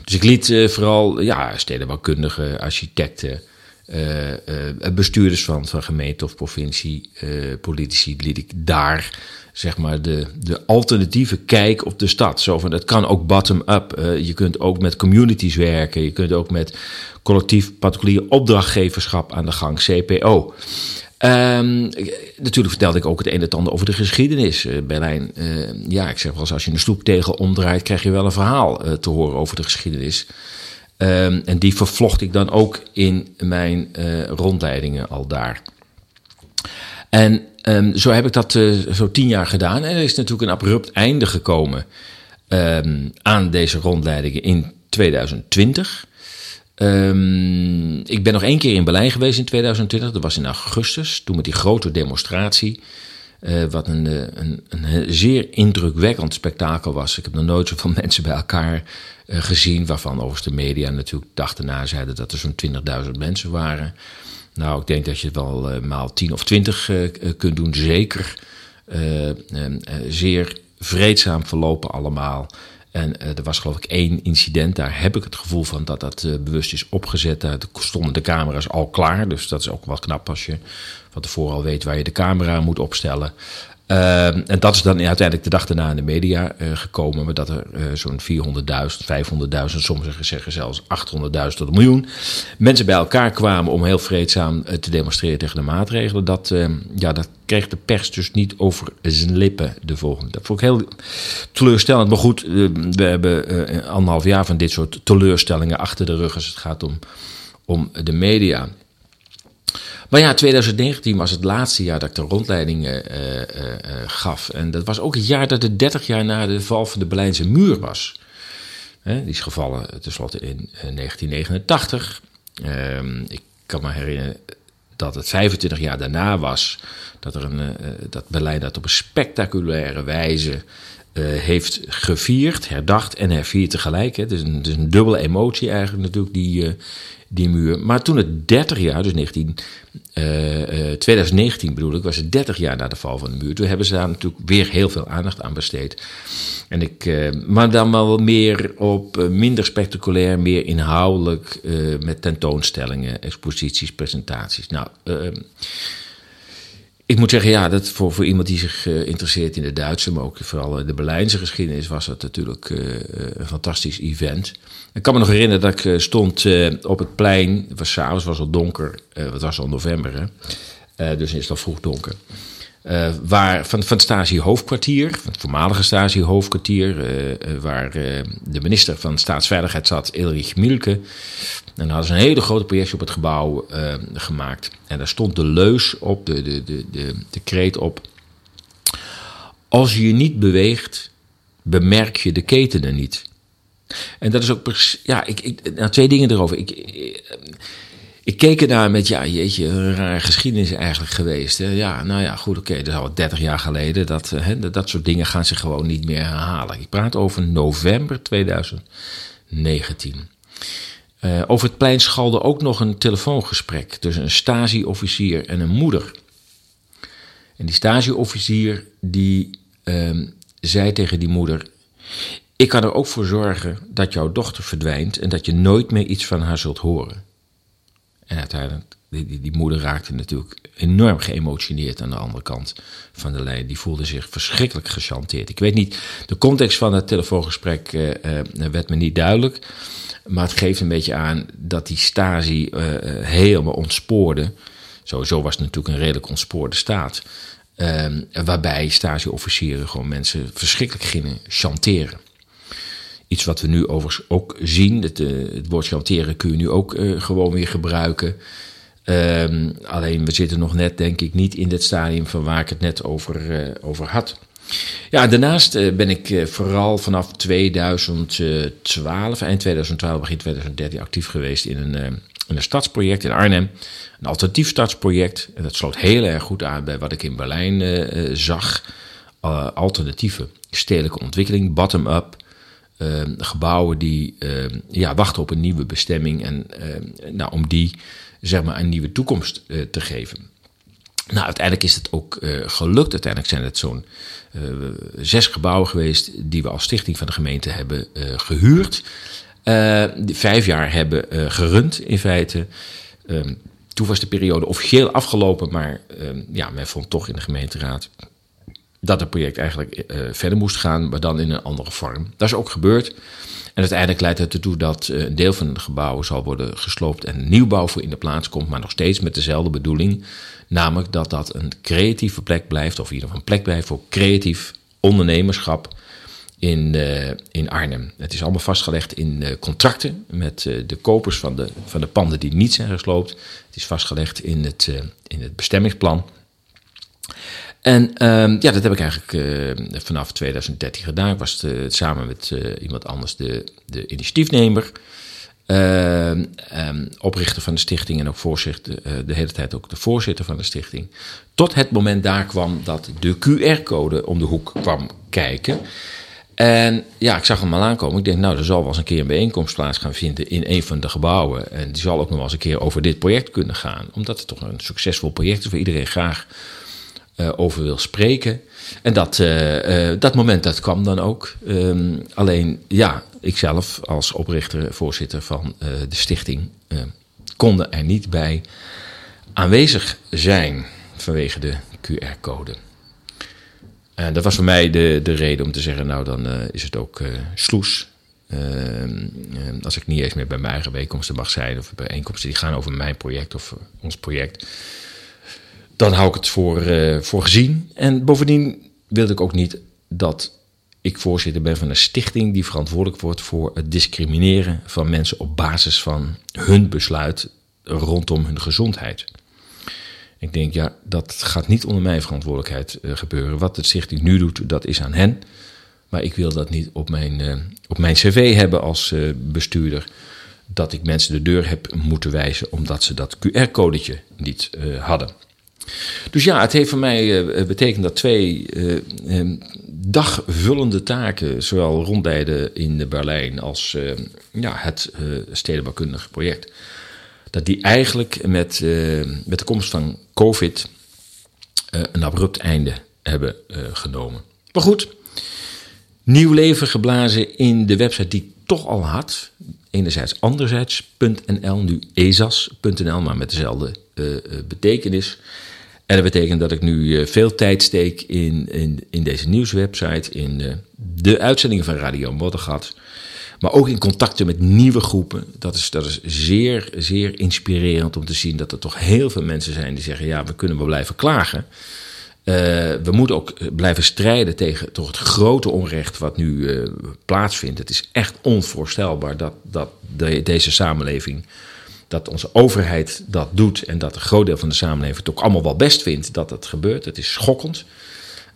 Speaker 1: Dus ik liet vooral ja, stedenbouwkundigen, architecten, bestuurders van, van gemeente of provincie, politici, liet ik daar zeg maar de, de alternatieve kijk op de stad. Zo van, het kan ook bottom-up. je kunt ook met communities werken. Je kunt ook met collectief particulier opdrachtgeverschap aan de gang, CPO. Um, natuurlijk vertelde ik ook het een en het ander over de geschiedenis. Uh, Berlijn, uh, ja, ik zeg wel eens, als je een stoeptegel omdraait, krijg je wel een verhaal uh, te horen over de geschiedenis. Um, en die vervlocht ik dan ook in mijn rondleidingen al daar. En zo heb ik dat zo tien jaar gedaan. En er is natuurlijk een abrupt einde gekomen aan deze rondleidingen in 2020. Um, ik ben nog één keer in Berlijn geweest in 2020. Dat was in augustus. Toen met die grote demonstratie. Uh, wat een, eh, een, een, zeer indrukwekkend spektakel was. Ik heb nog nooit zoveel mensen bij elkaar uh, gezien. Waarvan overigens de media natuurlijk dag daarna zeiden dat er zo'n 20.000 mensen waren. Nou, ik denk dat je het wel maal 10 of 20 kunt doen. Zeker zeer vreedzaam verlopen allemaal. En uh, er was geloof ik één incident, daar heb ik het gevoel van dat dat uh, bewust is opgezet. Daar stonden de camera's al klaar, dus dat is ook wel knap als je van tevoren al weet waar je de camera moet opstellen. Uh, en dat is dan uiteindelijk de dag daarna in de media uh, gekomen, maar dat er uh, zo'n 400.000, 500.000, sommigen zeggen zelfs 800.000 tot een miljoen mensen bij elkaar kwamen om heel vreedzaam uh, te demonstreren tegen de maatregelen. Dat, ehm, ja, dat kreeg de pers dus niet over zijn lippen de volgende. Dat vond ik heel teleurstellend. Maar goed, we hebben anderhalf jaar van dit soort teleurstellingen achter de rug als het gaat om, om de media. Maar ja, 2019 was het laatste jaar dat ik de rondleidingen uh, uh, gaf. En dat was ook het jaar dat het 30 jaar na de val van de Berlijnse muur was. Die is gevallen tenslotte in 1989. Ehm, ik kan me herinneren dat het 25 jaar daarna was dat, er een, dat Berlijn dat op een spectaculaire wijze heeft gevierd, herdacht en hervierd tegelijk. Het is, een, dubbele emotie eigenlijk natuurlijk, die, die muur. Maar toen het 30 jaar, dus 19, uh, uh, 2019 bedoel ik, was het 30 jaar na de val van de muur. Toen hebben ze daar natuurlijk weer heel veel aandacht aan besteed. En ik, maar dan wel meer op minder spectaculair, meer inhoudelijk, met tentoonstellingen, exposities, presentaties. Nou, ik moet zeggen, ja, dat voor, voor iemand die zich uh, interesseert in de Duitse, maar ook vooral de Berlijnse geschiedenis, was het natuurlijk uh, een fantastisch event. Ik kan me nog herinneren dat ik stond op het plein. Het was s'avonds, was al donker. het was al november, hè? dus is het al vroeg donker. Uh, waar, van, van het Stasi-hoofdkwartier, van het voormalige Stasi-hoofdkwartier, uh, waar de minister van Staatsveiligheid zat, Ulrich Mielke. En dan hadden ze een hele grote projectie op het gebouw gemaakt. En daar stond de leus op, de, de, de, de, de kreet op. Als je je niet beweegt, bemerk je de ketenen niet. En dat is ook, ja, ik, ik, nou, twee dingen erover. Ik keek ernaar met, ja, jeetje, een rare geschiedenis eigenlijk geweest. Hè? Ja, nou ja, goed, oké, dat is al 30 jaar geleden. Dat, hè, dat soort dingen gaan zich gewoon niet meer herhalen. Ik praat over november 2019. Uh, over het plein schalde ook nog een telefoongesprek tussen een Stasi-officier en een moeder. En die Stasi-officier die uh, zei tegen die moeder: Ik kan er ook voor zorgen dat jouw dochter verdwijnt en dat je nooit meer iets van haar zult horen. En uiteindelijk, die, die, moeder raakte natuurlijk enorm geëmotioneerd aan de andere kant van de lijn. Die voelde zich verschrikkelijk gechanteerd. Ik weet niet, de context van het telefoongesprek uh, uh, werd me niet duidelijk. Maar het geeft een beetje aan dat die Stasi uh, helemaal ontspoorde. Sowieso was het natuurlijk een redelijk ontspoorde staat. waarbij Stasi-officieren gewoon mensen verschrikkelijk gingen chanteren. Iets wat we nu overigens ook zien. Het, uh, het woord chanteren kun je nu ook uh, gewoon weer gebruiken. Um, alleen we zitten nog net, denk ik, niet in het stadium van waar ik het net over, uh, over had. Ja, daarnaast ben ik vooral vanaf 2012, eind 2012, begin 2013 actief geweest in een, in een stadsproject in Arnhem. Een alternatief stadsproject. En dat sloot heel erg goed aan bij wat ik in Berlijn zag. alternatieve stedelijke ontwikkeling, bottom-up. Uh, gebouwen die uh, ja, wachten op een nieuwe bestemming en uh, nou, om die zeg maar een nieuwe toekomst eh, te geven. Nou, uiteindelijk is het ook gelukt. Uiteindelijk zijn het zo'n zes gebouwen geweest die we als stichting van de gemeente hebben gehuurd. vijf jaar hebben gerund in feite. Ehm, toen was de periode officieel afgelopen, maar ehm, ja, men vond toch in de gemeenteraad dat het project eigenlijk uh, verder moest gaan, maar dan in een andere vorm. Dat is ook gebeurd. En uiteindelijk leidt het ertoe dat uh, een deel van het gebouw zal worden gesloopt en een nieuwbouw voor in de plaats komt, maar nog steeds met dezelfde bedoeling. Namelijk dat dat een creatieve plek blijft, of in ieder geval een plek blijft voor creatief ondernemerschap in, uh, in Arnhem. Het is allemaal vastgelegd in contracten met de kopers van de, van de panden die niet zijn gesloopt. Het is vastgelegd in het, in het bestemmingsplan. En um, ja, dat heb ik eigenlijk uh, vanaf 2013 gedaan. Ik was uh, samen met uh, iemand anders de, de initiatiefnemer. Um, oprichter van de stichting en ook voorzitter, de hele tijd ook de voorzitter van de stichting. Tot het moment daar kwam dat de QR-code om de hoek kwam kijken. En ja, ik zag hem al aankomen. Ik denk, nou, er zal wel eens een keer een bijeenkomst plaats gaan vinden in een van de gebouwen. En die zal ook nog wel eens een keer over dit project kunnen gaan. Omdat het toch een succesvol project is waar iedereen graag uh, over wil spreken. En dat, uh, uh, dat moment dat kwam dan ook. Um, alleen ja, ikzelf als oprichter, voorzitter van de stichting, konden er niet bij aanwezig zijn vanwege de QR-code. En dat was voor mij de, de reden om te zeggen, nou dan is het ook sloes. Ehm, als ik niet eens meer bij mijn eigen bijeenkomsten mag zijn of bijeenkomsten die gaan over mijn project of ons project dan hou ik het voor, uh, gezien. En bovendien wilde ik ook niet dat ik voorzitter ben van een stichting die verantwoordelijk wordt voor het discrimineren van mensen op basis van hun besluit rondom hun gezondheid. Ik denk, ja, dat gaat niet onder mijn verantwoordelijkheid uh, gebeuren. Wat de stichting nu doet, dat is aan hen. Maar ik wil dat niet op mijn, uh, op mijn cv hebben als bestuurder. Dat ik mensen de deur heb moeten wijzen omdat ze dat QR-codetje niet hadden. Dus ja, het heeft voor mij uh, betekend dat twee uh, dagvullende taken, zowel rondleiden in Berlijn als uh, ja, het stedenbouwkundige project, dat die eigenlijk met, met de komst van COVID een abrupt einde hebben genomen. Maar goed, nieuw leven geblazen in de website die ik toch al had. Enerzijds anderzijds.nl, nu ezas.nl, maar met dezelfde betekenis. En dat betekent dat ik nu eh, veel tijd steek in, in, deze nieuwswebsite, in de, de uitzendingen van Radio Moddergat. Maar ook in contacten met nieuwe groepen. Dat is, dat is zeer, zeer inspirerend om te zien dat er toch heel veel mensen zijn die zeggen: ja, we kunnen wel blijven klagen. Uh, we moeten ook blijven strijden tegen toch het grote onrecht wat nu plaatsvindt. Het is echt onvoorstelbaar dat, dat de, deze samenleving, dat onze overheid dat doet en dat een groot deel van de samenleving het ook allemaal wel best vindt dat dat gebeurt. Het is schokkend.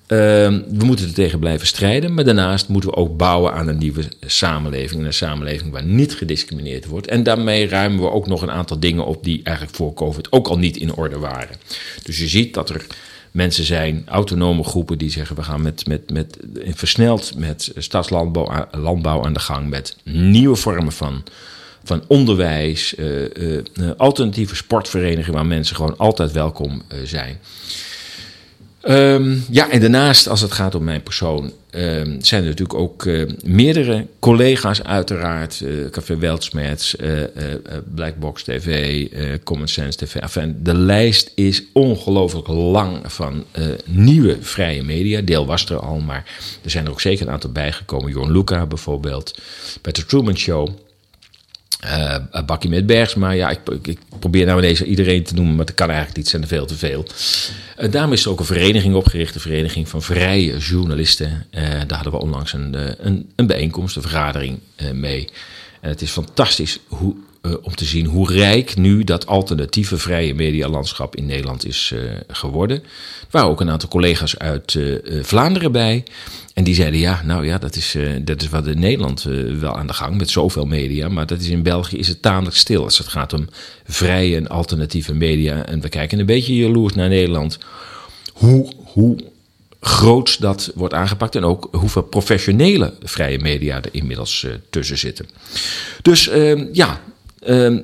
Speaker 1: Uh, we moeten er tegen blijven strijden, maar daarnaast moeten we ook bouwen aan een nieuwe samenleving. Een samenleving waar niet gediscrimineerd wordt. En daarmee ruimen we ook nog een aantal dingen op die eigenlijk voor COVID ook al niet in orde waren. Dus je ziet dat er mensen zijn, autonome groepen die zeggen we gaan met, met, met, versneld met stadslandbouw landbouw aan de gang, met nieuwe vormen van, van onderwijs, uh, uh, alternatieve sportverenigingen waar mensen gewoon altijd welkom zijn. Um, ja, en daarnaast, als het gaat om mijn persoon, um, zijn er natuurlijk ook meerdere collega's, uiteraard. Café Weltsmets, uh, Blackbox TV, Common Sense TV. Enfin, de lijst is ongelooflijk lang van nieuwe vrije media. Deel was er al, maar er zijn er ook zeker een aantal bijgekomen. Jorn Luca bijvoorbeeld, bij The Truman Show. Uh, Bakkie met Bergsma, ja, ik, ik, probeer nou ineens iedereen te noemen, maar dat kan eigenlijk niet, zijn er veel te veel. Uh, daarom is er ook een vereniging opgericht, de Vereniging van Vrije Journalisten. Uh, daar hadden we onlangs een, een, een bijeenkomst, een vergadering mee. En het is fantastisch hoe, om te zien hoe rijk nu dat alternatieve vrije medialandschap in Nederland is geworden. Er waren ook een aantal collega's uit Vlaanderen bij. En die zeiden, ja, nou ja, dat is, dat is wat in Nederland wel aan de gang met zoveel media. Maar dat is in België is het tamelijk stil als het gaat om vrije en alternatieve media. En we kijken een beetje jaloers naar Nederland. Hoe, hoe groots dat wordt aangepakt en ook hoeveel professionele vrije media er inmiddels tussen zitten. Dus ja, Uh,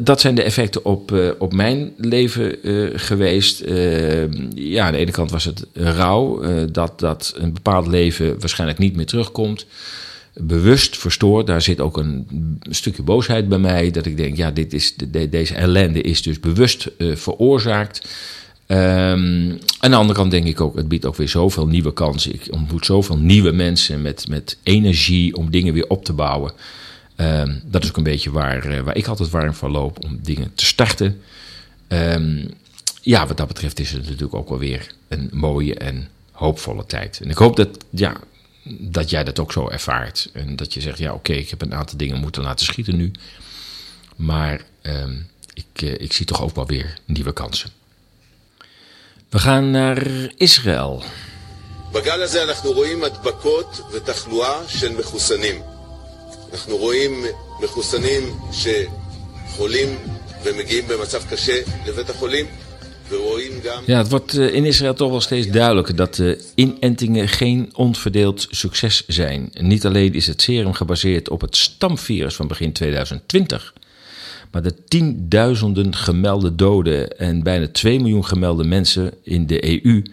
Speaker 1: dat zijn de effecten op, uh, op mijn leven uh, geweest. ja, aan de ene kant was het rouw, dat, dat een bepaald leven waarschijnlijk niet meer terugkomt. Bewust verstoord, daar zit ook een stukje boosheid bij mij. Dat ik denk, ja, dit is, de, deze ellende is dus bewust veroorzaakt. Um, aan de andere kant denk ik ook, het biedt ook weer zoveel nieuwe kansen. Ik ontmoet zoveel nieuwe mensen met, met energie om dingen weer op te bouwen. Um, dat is ook een beetje waar, uh, waar ik altijd warm van loop om dingen te starten. Um, ja, wat dat betreft is het natuurlijk ook wel weer een mooie en hoopvolle tijd. En ik hoop dat, ja, dat jij dat ook zo ervaart. En dat je zegt, ja oké, okay, ik heb een aantal dingen moeten laten schieten nu. Maar um, ik, uh, ik zie toch ook wel weer nieuwe kansen. We gaan naar Israël.
Speaker 11: בגל הזה אנחנו רואים הדבקות ותחלואה של מחוסנים. אנחנו רואים מחוסנים שחולים ומגיעים במצב קשה לבית החולים.
Speaker 1: Ja, het wordt in Israël toch wel steeds duidelijker dat de inentingen geen onverdeeld succes zijn. Niet alleen is het serum gebaseerd op het stamvirus van begin 2020, maar de tienduizenden gemelde doden en bijna 2 miljoen gemelde mensen in de EU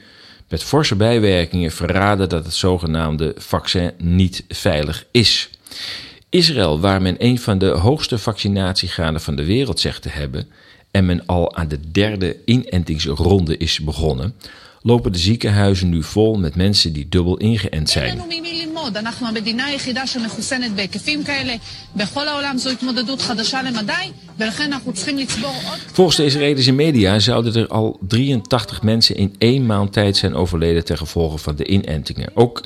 Speaker 1: met forse bijwerkingen verraden dat het zogenaamde vaccin niet veilig is. Israël, waar men een van de hoogste vaccinatiegraden van de wereld zegt te hebben en men al aan de derde inentingsronde is begonnen, lopen de ziekenhuizen nu vol met mensen die dubbel ingeënt zijn. Volgens de Israëlische media zouden er al 83 mensen in één maand tijd zijn overleden ten gevolge van de inentingen. Ook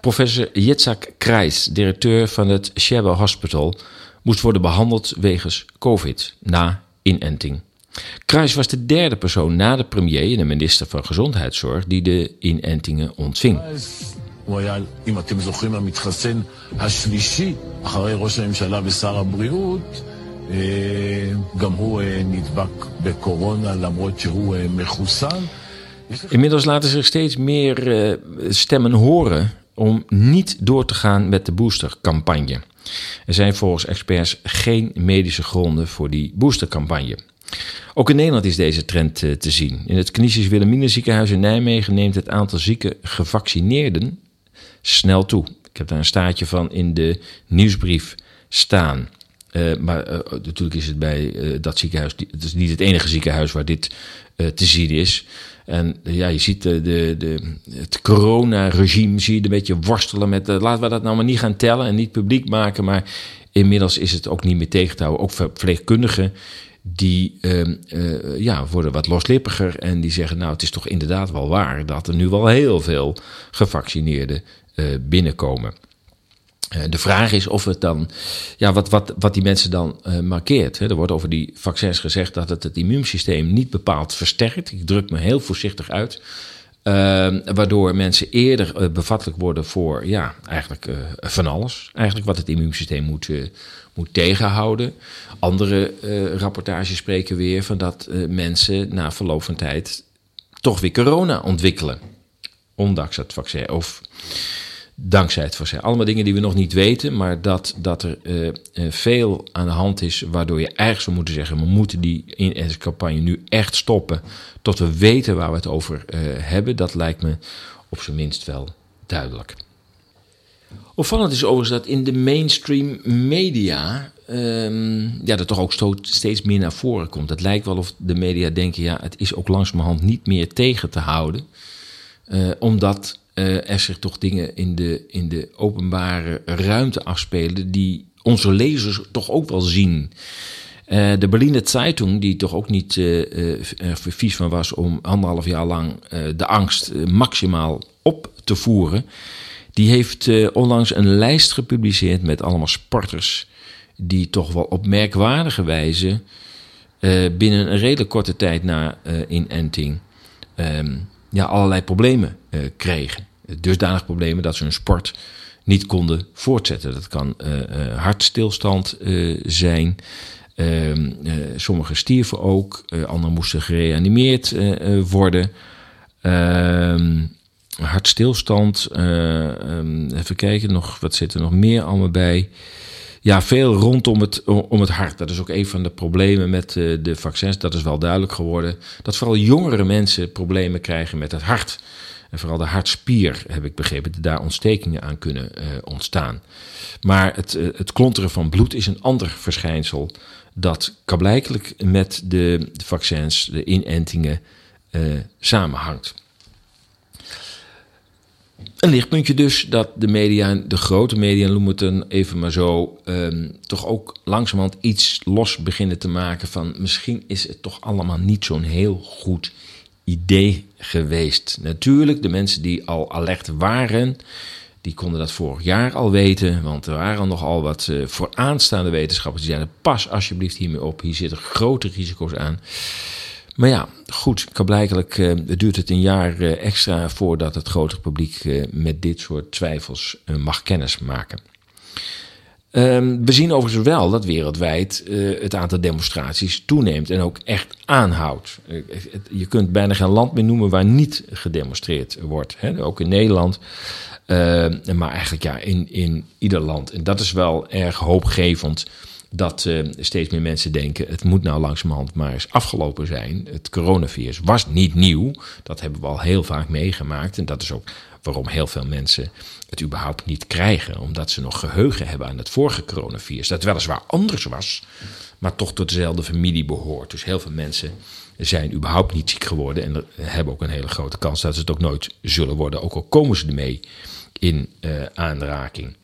Speaker 1: Professor Yitzhak Kreis, directeur van het Sheba Hospital, moest worden behandeld wegens COVID na inenting. Kruis was de derde persoon na de premier en de minister van Gezondheidszorg die de inentingen ontving. Inmiddels laten zich steeds meer stemmen horen om niet door te gaan met de boostercampagne. Er zijn volgens experts geen medische gronden voor die boostercampagne. Ook in Nederland is deze trend eh, te zien. In het Canisius Wilhelmina ziekenhuis in Nijmegen neemt het aantal zieke gevaccineerden snel toe. Ik heb daar een staartje van in de nieuwsbrief staan. Uh, maar uh, natuurlijk is het bij dat ziekenhuis, niet het enige ziekenhuis waar dit te zien is. En ja, je ziet de, de, de, het corona-regime, zie je een beetje worstelen met, laten we dat nou maar niet gaan tellen en niet publiek maken. Maar inmiddels is het ook niet meer tegen te houden. Ook verpleegkundigen, die ehm, ja, worden wat loslippiger en die zeggen, nou het is toch inderdaad wel waar dat er nu wel heel veel gevaccineerden binnenkomen. Eh, de vraag is of het dan, ja, wat, wat, wat die mensen dan uh, markeert. Hè. Er wordt over die vaccins gezegd dat het het immuunsysteem niet bepaald versterkt. Ik druk me heel voorzichtig uit. Uh, waardoor mensen eerder uh, bevattelijk worden voor, ja, eigenlijk van alles. Eigenlijk wat het immuunsysteem moet, moet tegenhouden. Andere rapportages spreken weer van dat mensen na verloop van tijd toch weer corona ontwikkelen. Ondanks het vaccin. Of dankzij het vaccin. Allemaal dingen die we nog niet weten, maar dat, dat er uh, uh, veel aan de hand is, waardoor je eigenlijk zou moeten zeggen: we moeten die inentingscampagne nu echt stoppen, tot we weten waar we het over uh, hebben. Dat lijkt me op zijn minst wel duidelijk. Opvallend is overigens dat in de mainstream media um, ja, dat toch ook steeds meer naar voren komt. Het lijkt wel of de media denken: ja, het is ook langzamerhand niet meer tegen te houden. omdat uh, er zich toch dingen in de, in de openbare ruimte afspelen die onze lezers toch ook wel zien. Uh, de Berliner Zeitung, die toch ook niet uh, vies van was om anderhalf jaar lang de angst maximaal op te voeren, die heeft onlangs een lijst gepubliceerd met allemaal sporters die toch wel op merkwaardige wijze binnen een redelijk korte tijd na inenting ehm, ja, allerlei problemen kregen dusdanig problemen dat ze hun sport niet konden voortzetten. Dat kan uh, hartstilstand uh, zijn. Ehm, sommigen stierven ook, anderen moesten gereanimeerd worden. Ehm, hartstilstand, um, even kijken, nog, wat zit er nog meer allemaal bij? Ja, veel rondom het, om het hart. Dat is ook een van de problemen met de vaccins. Dat is wel duidelijk geworden. Dat vooral jongere mensen problemen krijgen met het hart. En vooral de hartspier, heb ik begrepen, dat daar ontstekingen aan kunnen uh, ontstaan. Maar het, uh, het klonteren van bloed is een ander verschijnsel dat kablijkelijk met de, de vaccins, de inentingen, uh, samenhangt. Een lichtpuntje dus dat de media, de grote media, noem het even maar zo, um, toch ook langzamerhand iets los beginnen te maken van misschien is het toch allemaal niet zo'n heel goed idee geweest. Natuurlijk, de mensen die al alert waren, die konden dat vorig jaar al weten. Want er waren nogal wat uh, vooraanstaande wetenschappers die zeiden: pas alsjeblieft hiermee op, hier zitten grote risico's aan. Maar ja, goed, blijkelijk uh, duurt het een jaar uh, extra voordat het grote publiek met dit soort twijfels mag kennismaken. Um, we zien overigens wel dat wereldwijd uh, het aantal demonstraties toeneemt en ook echt aanhoudt. Uh, je kunt bijna geen land meer noemen waar niet gedemonstreerd wordt. Hè? Ook in Nederland, uh, maar eigenlijk ja, in, in ieder land. En dat is wel erg hoopgevend dat steeds meer mensen denken: het moet nou langzamerhand maar eens afgelopen zijn. Het coronavirus was niet nieuw, dat hebben we al heel vaak meegemaakt. En dat is ook waarom heel veel mensen het überhaupt niet krijgen. Omdat ze nog geheugen hebben aan het vorige coronavirus. Dat weliswaar anders was, maar toch tot dezelfde familie behoort. Dus heel veel mensen zijn überhaupt niet ziek geworden. En hebben ook een hele grote kans dat ze het ook nooit zullen worden. Ook al komen ze ermee in uh, aanraking.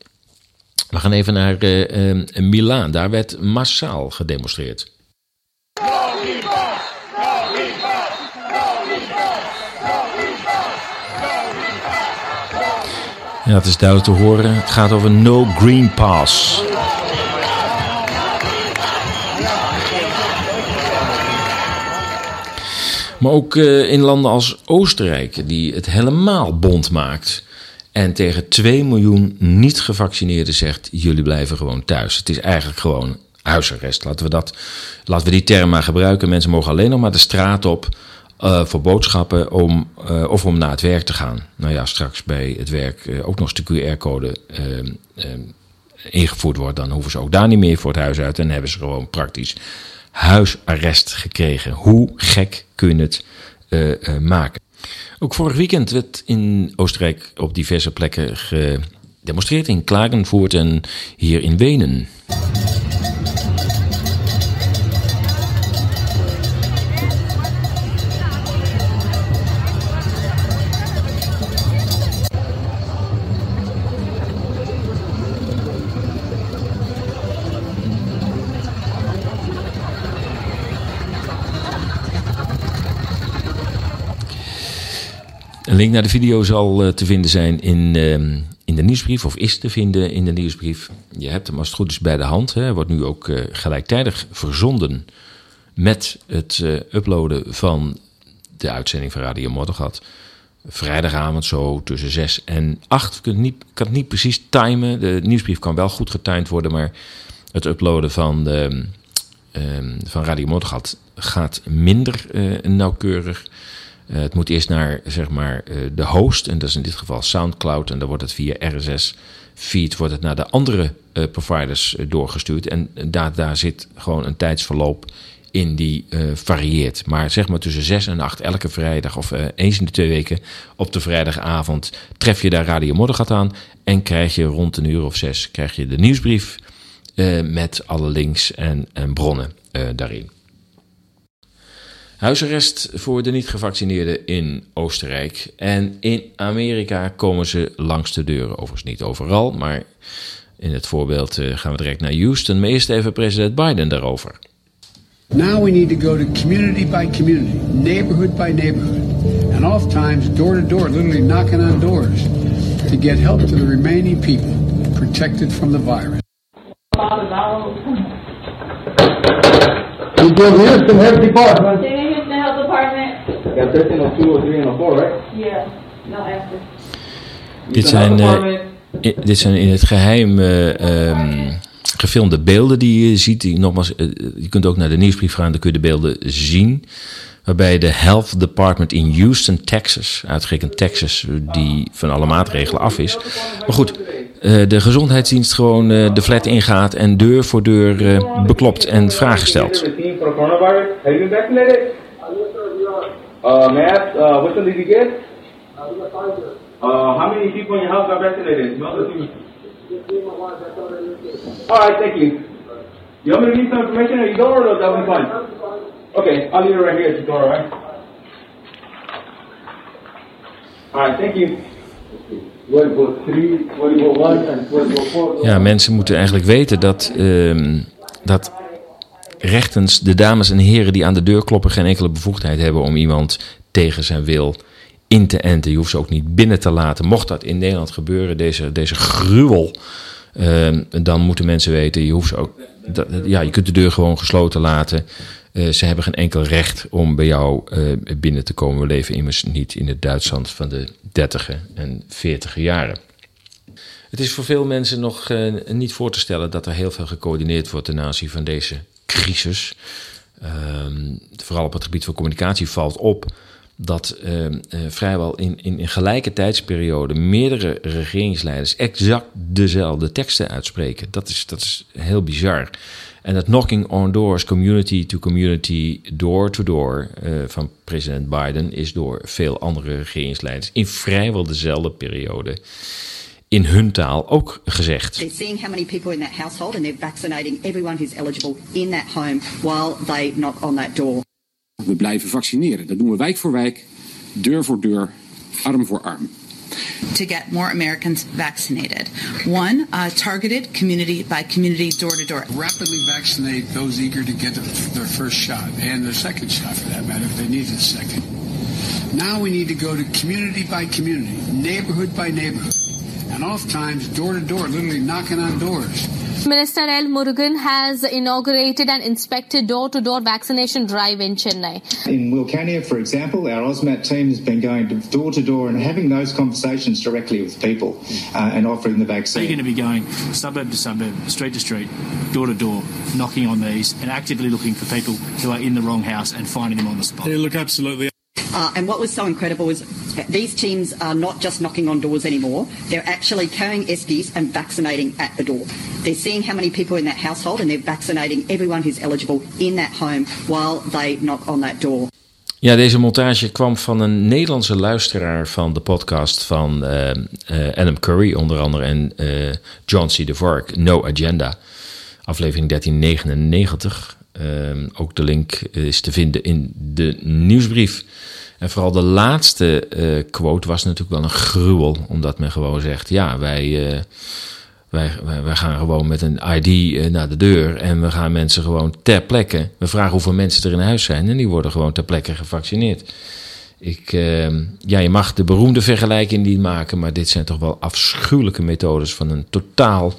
Speaker 1: We gaan even naar uh, Milaan. Daar werd massaal gedemonstreerd. Ja, het is duidelijk te horen. Het gaat over No Green Pass. Maar ook uh, in landen als Oostenrijk, die het helemaal bond maakt. En tegen 2 miljoen niet gevaccineerden zegt: jullie blijven gewoon thuis. Het is eigenlijk gewoon huisarrest. Laten we, dat, laten we die term maar gebruiken. Mensen mogen alleen nog maar de straat op uh, voor boodschappen om, uh, of om naar het werk te gaan. Nou ja, straks bij het werk uh, ook nog eens de QR-code ingevoerd wordt, dan hoeven ze ook daar niet meer voor het huis uit en hebben ze gewoon praktisch huisarrest gekregen. Hoe gek kun je het maken? Ook vorig weekend werd in Oostenrijk op diverse plekken gedemonstreerd in Klagenvoort en hier in Wenen. Een link naar de video zal eh, te vinden zijn in, ehm, in de nieuwsbrief, of is te vinden in de nieuwsbrief. Je hebt hem als het goed is bij de hand. Hè. Wordt nu ook eh, gelijktijdig verzonden met het eh, uploaden van de uitzending van Radio Moddergat. Vrijdagavond zo tussen 6 en 8. Ik kan het niet, precies timen. De nieuwsbrief kan wel goed getimed worden, maar het uploaden van, de, ehm, van Radio Moddergat gaat minder nauwkeurig. Eh, het moet eerst naar zeg maar, eh, de host, en dat is in dit geval SoundCloud, en dan wordt het via RSS-feed wordt het naar de andere eh, providers doorgestuurd. En daar, daar zit gewoon een tijdsverloop in die varieert. Maar zeg maar tussen 6 en 8 elke vrijdag of eens in de twee weken op de vrijdagavond tref je daar Radio Moddergat aan en krijg je rond een uur of zes krijg je de nieuwsbrief met alle links en, en bronnen daarin. Huisarrest voor de niet-gevaccineerden in Oostenrijk. En in Amerika komen ze langs de deuren. Overigens niet overal, maar in het voorbeeld eh, gaan we direct naar Houston. Maar eerst even president Biden daarover.
Speaker 12: Now we need to go to community by community, neighborhood by neighborhood, and oftentimes door to door, literally knocking on doors to get help to the remaining people protected from the virus.
Speaker 13: Houston Health Department. 1302, 03, and 04, right?
Speaker 14: Yeah, no answer.
Speaker 1: Dit zijn, eh, i- dit zijn in het geheim eh, ehm, gefilmde beelden die je ziet. Die, nogmaals, eh, je kunt ook naar de nieuwsbrief gaan, dan kun je de beelden zien. Waarbij de Health Department in Houston, Texas, uitgerekend Texas, die van alle maatregelen af is. Maar goed, eh, de gezondheidsdienst gewoon eh, de flat ingaat en deur voor deur eh, beklopt en vragen stelt.
Speaker 13: You? Uh, may I ask, uh, which one did you get? Uh, how many people in your house vaccinated? No, the. All right, thank you. You want me to leave some information at your door, or that will be fine? Okay, I'll leave it right here at your door, all right? All right, thank you. World War 3, World War 1 and World War 4.
Speaker 1: Ja, mensen moeten eigenlijk weten dat, ehm, dat rechtens de dames en heren die aan de deur kloppen geen enkele bevoegdheid hebben om iemand tegen zijn wil in te enten. Je hoeft ze ook niet binnen te laten. Mocht dat in Nederland gebeuren, deze, deze gruwel, ehm, dan moeten mensen weten, je hoeft ze ook, dat, ja, je kunt de deur gewoon gesloten laten. Eh, ze hebben geen enkel recht om bij jou eh, binnen te komen. We leven immers niet in het Duitsland van de 30 en 40 jaren. Het is voor veel mensen nog eh, niet voor te stellen dat er heel veel gecoördineerd wordt ten aanzien van deze crisis. Ehm, vooral op het gebied van communicatie valt op dat ehm, eh, vrijwel in, in, in gelijke tijdsperiode meerdere regeringsleiders exact dezelfde teksten uitspreken. Dat is, dat is heel bizar. En dat knocking on doors, community to community, door to door eh, van president Biden is door veel andere regeringsleiders in vrijwel dezelfde periode in hun taal ook gezegd.
Speaker 15: They're seeing how many people in that household and they're vaccinating everyone who's eligible in that home while they knock on that door.
Speaker 16: We blijven vaccineren. Dat doen we wijk voor wijk, deur voor deur, arm voor arm.
Speaker 17: to get more Americans vaccinated. One, uh, targeted community by community, door to door.
Speaker 12: Rapidly vaccinate those eager to get their first shot and their second shot for that matter if they need a second. Now we need to go to community by community, neighborhood by neighborhood, and oftentimes door to door, literally knocking on doors.
Speaker 18: Minister L. Murugan has inaugurated and inspected door-to-door vaccination drive in Chennai.
Speaker 19: In Wilcannia, for example, our OSMAT team has been going door to door and having those conversations directly with people uh, and offering the vaccine.
Speaker 20: They're going to be going suburb to suburb, street to street, door to door, knocking on these and actively looking for people who are in the wrong house and finding them on the spot.
Speaker 21: Yeah, look, absolutely.
Speaker 15: Uh, and what was so incredible is these teams are not just knocking on doors anymore, they're actually carrying ESPs and vaccinating at the door. They're seeing how many people in that household and they're vaccinating everyone who's eligible in that home while they knock on that door.
Speaker 1: Ja, deze montage kwam van een Nederlandse luisteraar van de podcast van eh, eh, Adam Curry, onder andere, en eh, John C. DeVark, No Agenda, aflevering 1399. Ehm, ook de link is te vinden in de nieuwsbrief. En vooral de laatste eh, quote was natuurlijk wel een gruwel, omdat men gewoon zegt: ja, wij. eh, wij, wij, gaan gewoon met een ID eh, naar de deur en we gaan mensen gewoon ter plekke. We vragen hoeveel mensen er in huis zijn en die worden gewoon ter plekke gevaccineerd. Ik, uh, ja, je mag de beroemde vergelijking niet maken, maar dit zijn toch wel afschuwelijke methodes van een totaal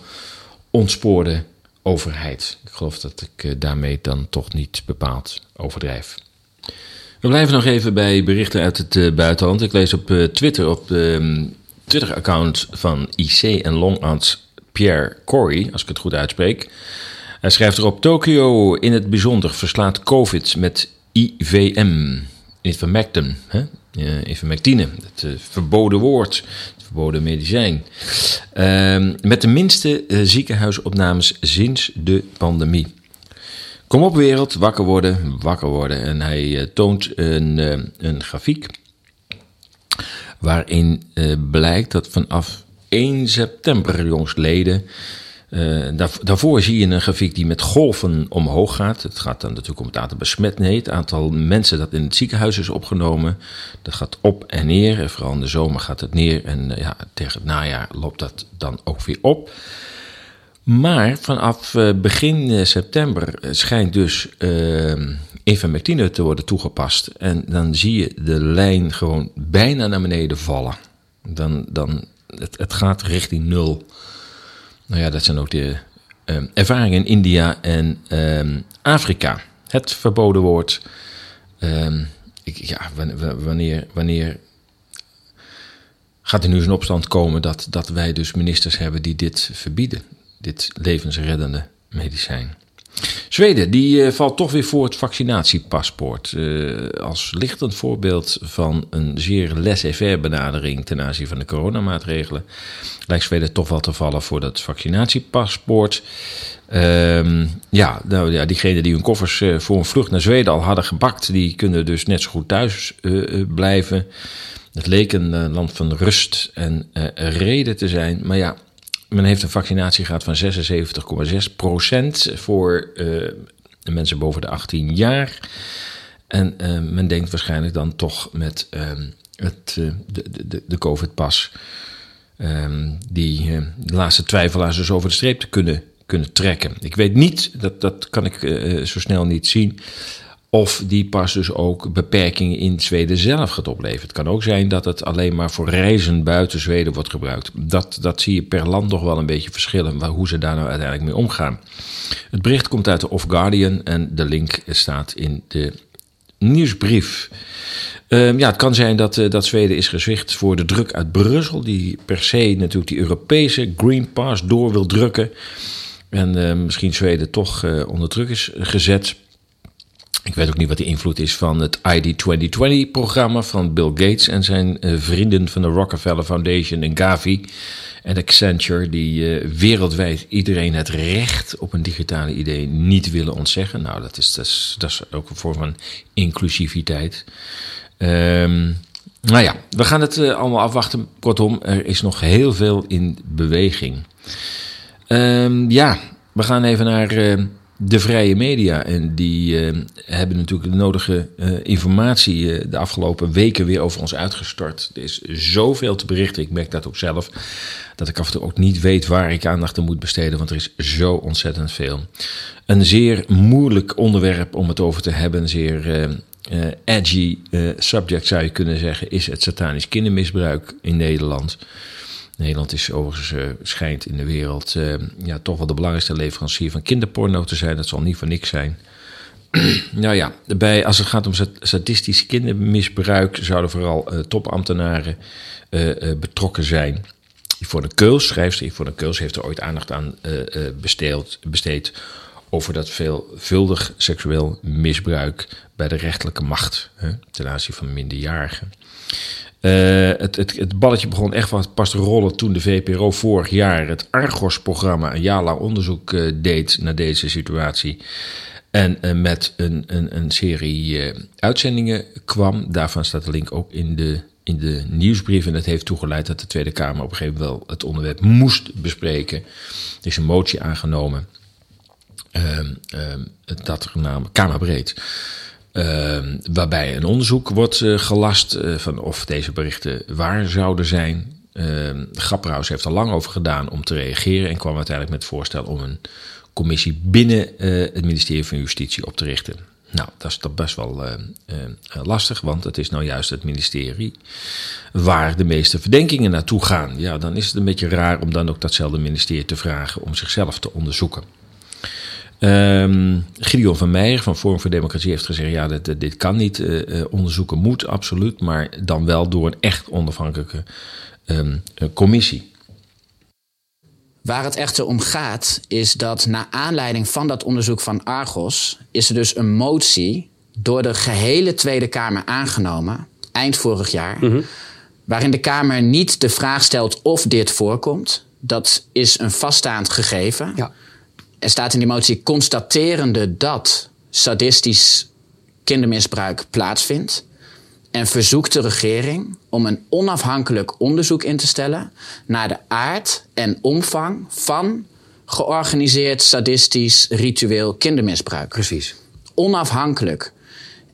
Speaker 1: ontspoorde overheid. Ik geloof dat ik daarmee dan toch niet bepaald overdrijf. We blijven nog even bij berichten uit het uh, buitenland. Ik lees op uh, Twitter, op de Twitter-account van IC en longarts Pierre Corey, als ik het goed uitspreek. Hij schrijft erop: Tokio in het bijzonder verslaat COVID met IVM, ivermectin, hè? ivermectine, het uh, verboden woord, het verboden medicijn. Uh, met de minste uh, ziekenhuisopnames sinds de pandemie. Kom op wereld, wakker worden, wakker worden. En hij uh, toont een, een grafiek waarin blijkt dat vanaf 1 september jongsleden uh, daar, daarvoor zie je een grafiek die met golven omhoog gaat. Het gaat dan natuurlijk om het aantal besmetten, het aantal mensen dat in het ziekenhuis is opgenomen. Dat gaat op en neer. En vooral in de zomer gaat het neer. En uh, ja, tegen het najaar loopt dat dan ook weer op. Maar vanaf uh, begin september schijnt dus ivermectine te worden toegepast. En dan zie je de lijn gewoon bijna naar beneden vallen. Dan, dan, het, het gaat richting nul. Nou ja, dat zijn ook de uh, ervaringen in India en uh, Afrika. Het verboden woord. Uh, ik, ja, wanneer, wanneer gaat er nu eens een opstand komen dat, dat wij dus ministers hebben die dit verbieden? Dit levensreddende medicijn. Zweden, die uh, valt toch weer voor het vaccinatiepaspoort. Uh, als lichtend voorbeeld van een zeer laissez-faire benadering ten aanzien van de coronamaatregelen, lijkt Zweden toch wel te vallen voor dat vaccinatiepaspoort. Uh, ja, nou, ja, diegenen die hun koffers uh, voor een vlucht naar Zweden al hadden gebakt, die kunnen dus net zo goed thuis blijven. Het leek een land van rust en reden te zijn, maar ja, men heeft een vaccinatiegraad van 76,6% voor uh, mensen boven de 18 jaar. En uh, men denkt waarschijnlijk dan toch met uh, het, de, de, de COVID-pas ehm, die de laatste twijfelaars dus over de streep te kunnen, kunnen trekken. Ik weet niet, dat, dat kan ik zo snel niet zien, of die pas dus ook beperkingen in Zweden zelf gaat opleveren. Het kan ook zijn dat het alleen maar voor reizen buiten Zweden wordt gebruikt. Dat, dat zie je per land nog wel een beetje verschillen, hoe ze daar nou uiteindelijk mee omgaan. Het bericht komt uit de Off Guardian en de link staat in de nieuwsbrief. Um, ja, het kan zijn dat, uh, dat Zweden is gezwicht voor de druk uit Brussel, die per se natuurlijk die Europese Green Pass door wil drukken. En uh, misschien Zweden toch uh, onder druk is gezet. Ik weet ook niet wat de invloed is van het ID 2020-programma van Bill Gates en zijn uh, vrienden van de Rockefeller Foundation en Gavi en Accenture, die uh, wereldwijd iedereen het recht op een digitale idee niet willen ontzeggen. Nou, dat is, dat is, dat is ook een vorm van inclusiviteit. Um, nou ja, we gaan het uh, allemaal afwachten. Kortom, er is nog heel veel in beweging. Um, ja, we gaan even naar de vrije media. En die uh, hebben natuurlijk de nodige uh, informatie uh, de afgelopen weken weer over ons uitgestort. Er is zoveel te berichten. Ik merk dat ook zelf. Dat ik af en toe ook niet weet waar ik aandacht aan moet besteden. Want er is zo ontzettend veel. Een zeer moeilijk onderwerp om het over te hebben. Een zeer edgy subject zou je kunnen zeggen. Is het satanisch kindermisbruik in Nederland. Nederland is overigens uh, schijnt in de wereld uh, ja, toch wel de belangrijkste leverancier van kinderporno te zijn. Dat zal niet voor niks zijn. nou ja, bij, als het gaat om statistisch kindermisbruik zouden vooral uh, topambtenaren betrokken zijn. Yvonne Keuls, schrijfster Yvonne Keuls, heeft er ooit aandacht aan besteed, besteed over dat veelvuldig seksueel misbruik bij de rechterlijke macht hè, ten aanzien van minderjarigen. Uh, het, balletje begon echt pas te rollen toen de VPRO vorig jaar het Argos-programma een jaar lang onderzoek uh, deed naar deze situatie. En uh, met een, een, een serie uitzendingen kwam. Daarvan staat de link ook in de, in de nieuwsbrief. En dat heeft toegeleid dat de Tweede Kamer op een gegeven moment wel het onderwerp moest bespreken. Er is een motie aangenomen. Ehm, ehm, dat namelijk Kamerbreed uh, waarbij een onderzoek wordt uh, gelast uh, van of deze berichten waar zouden zijn. Uh, Grapperhaus heeft er lang over gedaan om te reageren en kwam uiteindelijk met het voorstel om een commissie binnen het ministerie van Justitie op te richten. Nou, dat is toch best wel lastig, want het is nou juist het ministerie waar de meeste verdenkingen naartoe gaan. Ja, dan is het een beetje raar om dan ook datzelfde ministerie te vragen om zichzelf te onderzoeken. Um, Gideon van Meijer van Forum voor Democratie heeft gezegd: ja, dit, dit kan niet. Uh, onderzoeken moet absoluut, maar dan wel door een echt onafhankelijke um, commissie.
Speaker 21: Waar het echter om gaat, is dat na aanleiding van dat onderzoek van Argos, is er dus een motie door de gehele Tweede Kamer aangenomen, eind vorig jaar, mm -hmm. waarin de Kamer niet de vraag stelt of dit voorkomt. Dat is een vaststaand gegeven. Ja. Er staat in die motie constaterende dat sadistisch kindermisbruik plaatsvindt. En verzoekt de regering om een onafhankelijk onderzoek in te stellen naar de aard en omvang van georganiseerd sadistisch ritueel kindermisbruik.
Speaker 22: Precies.
Speaker 21: Onafhankelijk.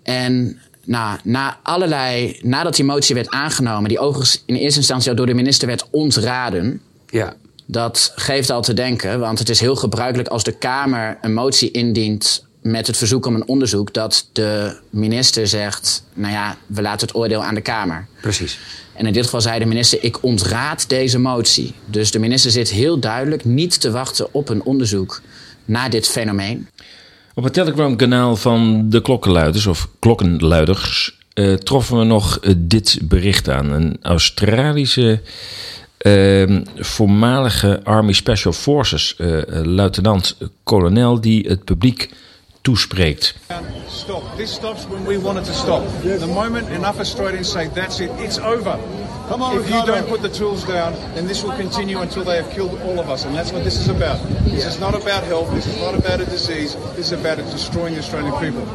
Speaker 21: En nou, na allerlei, nadat die motie werd aangenomen, die overigens in eerste instantie al door de minister werd ontraden.
Speaker 22: Ja.
Speaker 21: Dat geeft al te denken, want het is heel gebruikelijk als de Kamer een motie indient met het verzoek om een onderzoek, dat de minister zegt: Nou ja, we laten het oordeel aan de Kamer.
Speaker 22: Precies.
Speaker 21: En in dit geval zei de minister: Ik ontraad deze motie. Dus de minister zit heel duidelijk niet te wachten op een onderzoek naar dit fenomeen.
Speaker 1: Op het Telegram-kanaal van de klokkenluiders of klokkenluiders uh, troffen we nog uh, dit bericht aan. Een Australische voormalige Army Special Forces luitenant-kolonel die het publiek toespreekt.
Speaker 23: Stop. This stops when we want it to stop. The moment enough Australians say that's it, it's over. Come on, if you don't put the tools down, then this will continue until they have killed all of us, and that's what this is about. This is not about health. This is not about a disease. This is about it destroying the Australian people.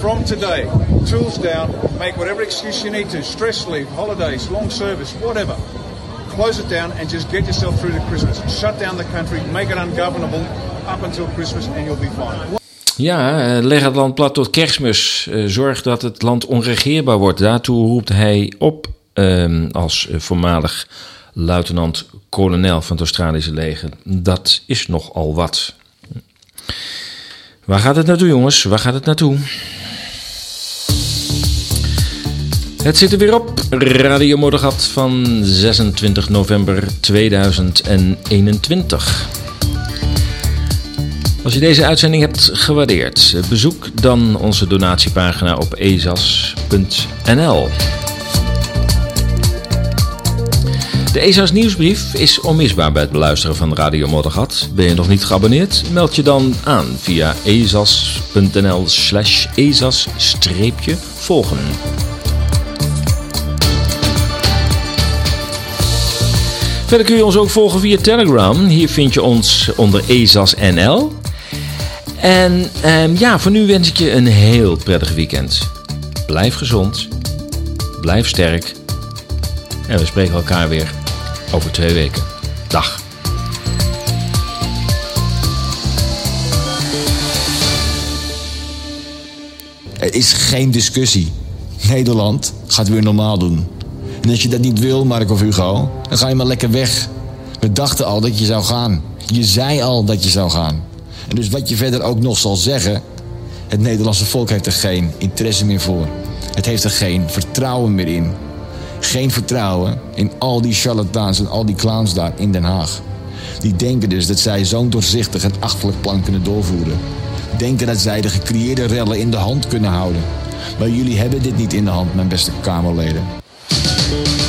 Speaker 23: From today, tools down. Make whatever excuse you need to: stress leave, holidays, long service, whatever. Close it down and just get yourself through to Christmas. Shut down the country, make it ungovernable up until Christmas, and you'll be fine.
Speaker 1: Ja, leg het land plat tot kerstmis. Zorg dat het land onregeerbaar wordt. Daartoe roept hij op um, als voormalig luitenant-kolonel van het Australische leger. Dat is nogal wat. Waar gaat het naartoe, jongens? Waar gaat het naartoe? Het zit er weer op. Radio Moddergat van 26 november 2021. Als je deze uitzending hebt gewaardeerd, bezoek dan onze donatiepagina op ezas.nl. De ESA's nieuwsbrief is onmisbaar bij het beluisteren van Radio Moddergat. Ben je nog niet geabonneerd? Meld je dan aan via ezas.nl slash ezas-volgen. Verder kun je ons ook volgen via Telegram. Hier vind je ons onder ezas.nl. En um, ja, voor nu wens ik je een heel prettig weekend. Blijf gezond, blijf sterk. En we spreken elkaar weer over twee weken. Dag.
Speaker 24: Er is geen discussie. Nederland gaat weer normaal doen. En als je dat niet wil, Mark of Hugo, dan ga je maar lekker weg. We dachten al dat je zou gaan. Je zei al dat je zou gaan. En dus wat je verder ook nog zal zeggen, het Nederlandse volk heeft er geen interesse meer voor. Het heeft er geen vertrouwen meer in. Geen vertrouwen in al die charlatans en al die clowns daar in Den Haag. Die denken dus dat zij zo'n doorzichtig en achterlijk plan kunnen doorvoeren. Denken dat zij de gecreëerde rellen in de hand kunnen houden. Maar jullie hebben dit niet in de hand, mijn beste Kamerleden. Thank you.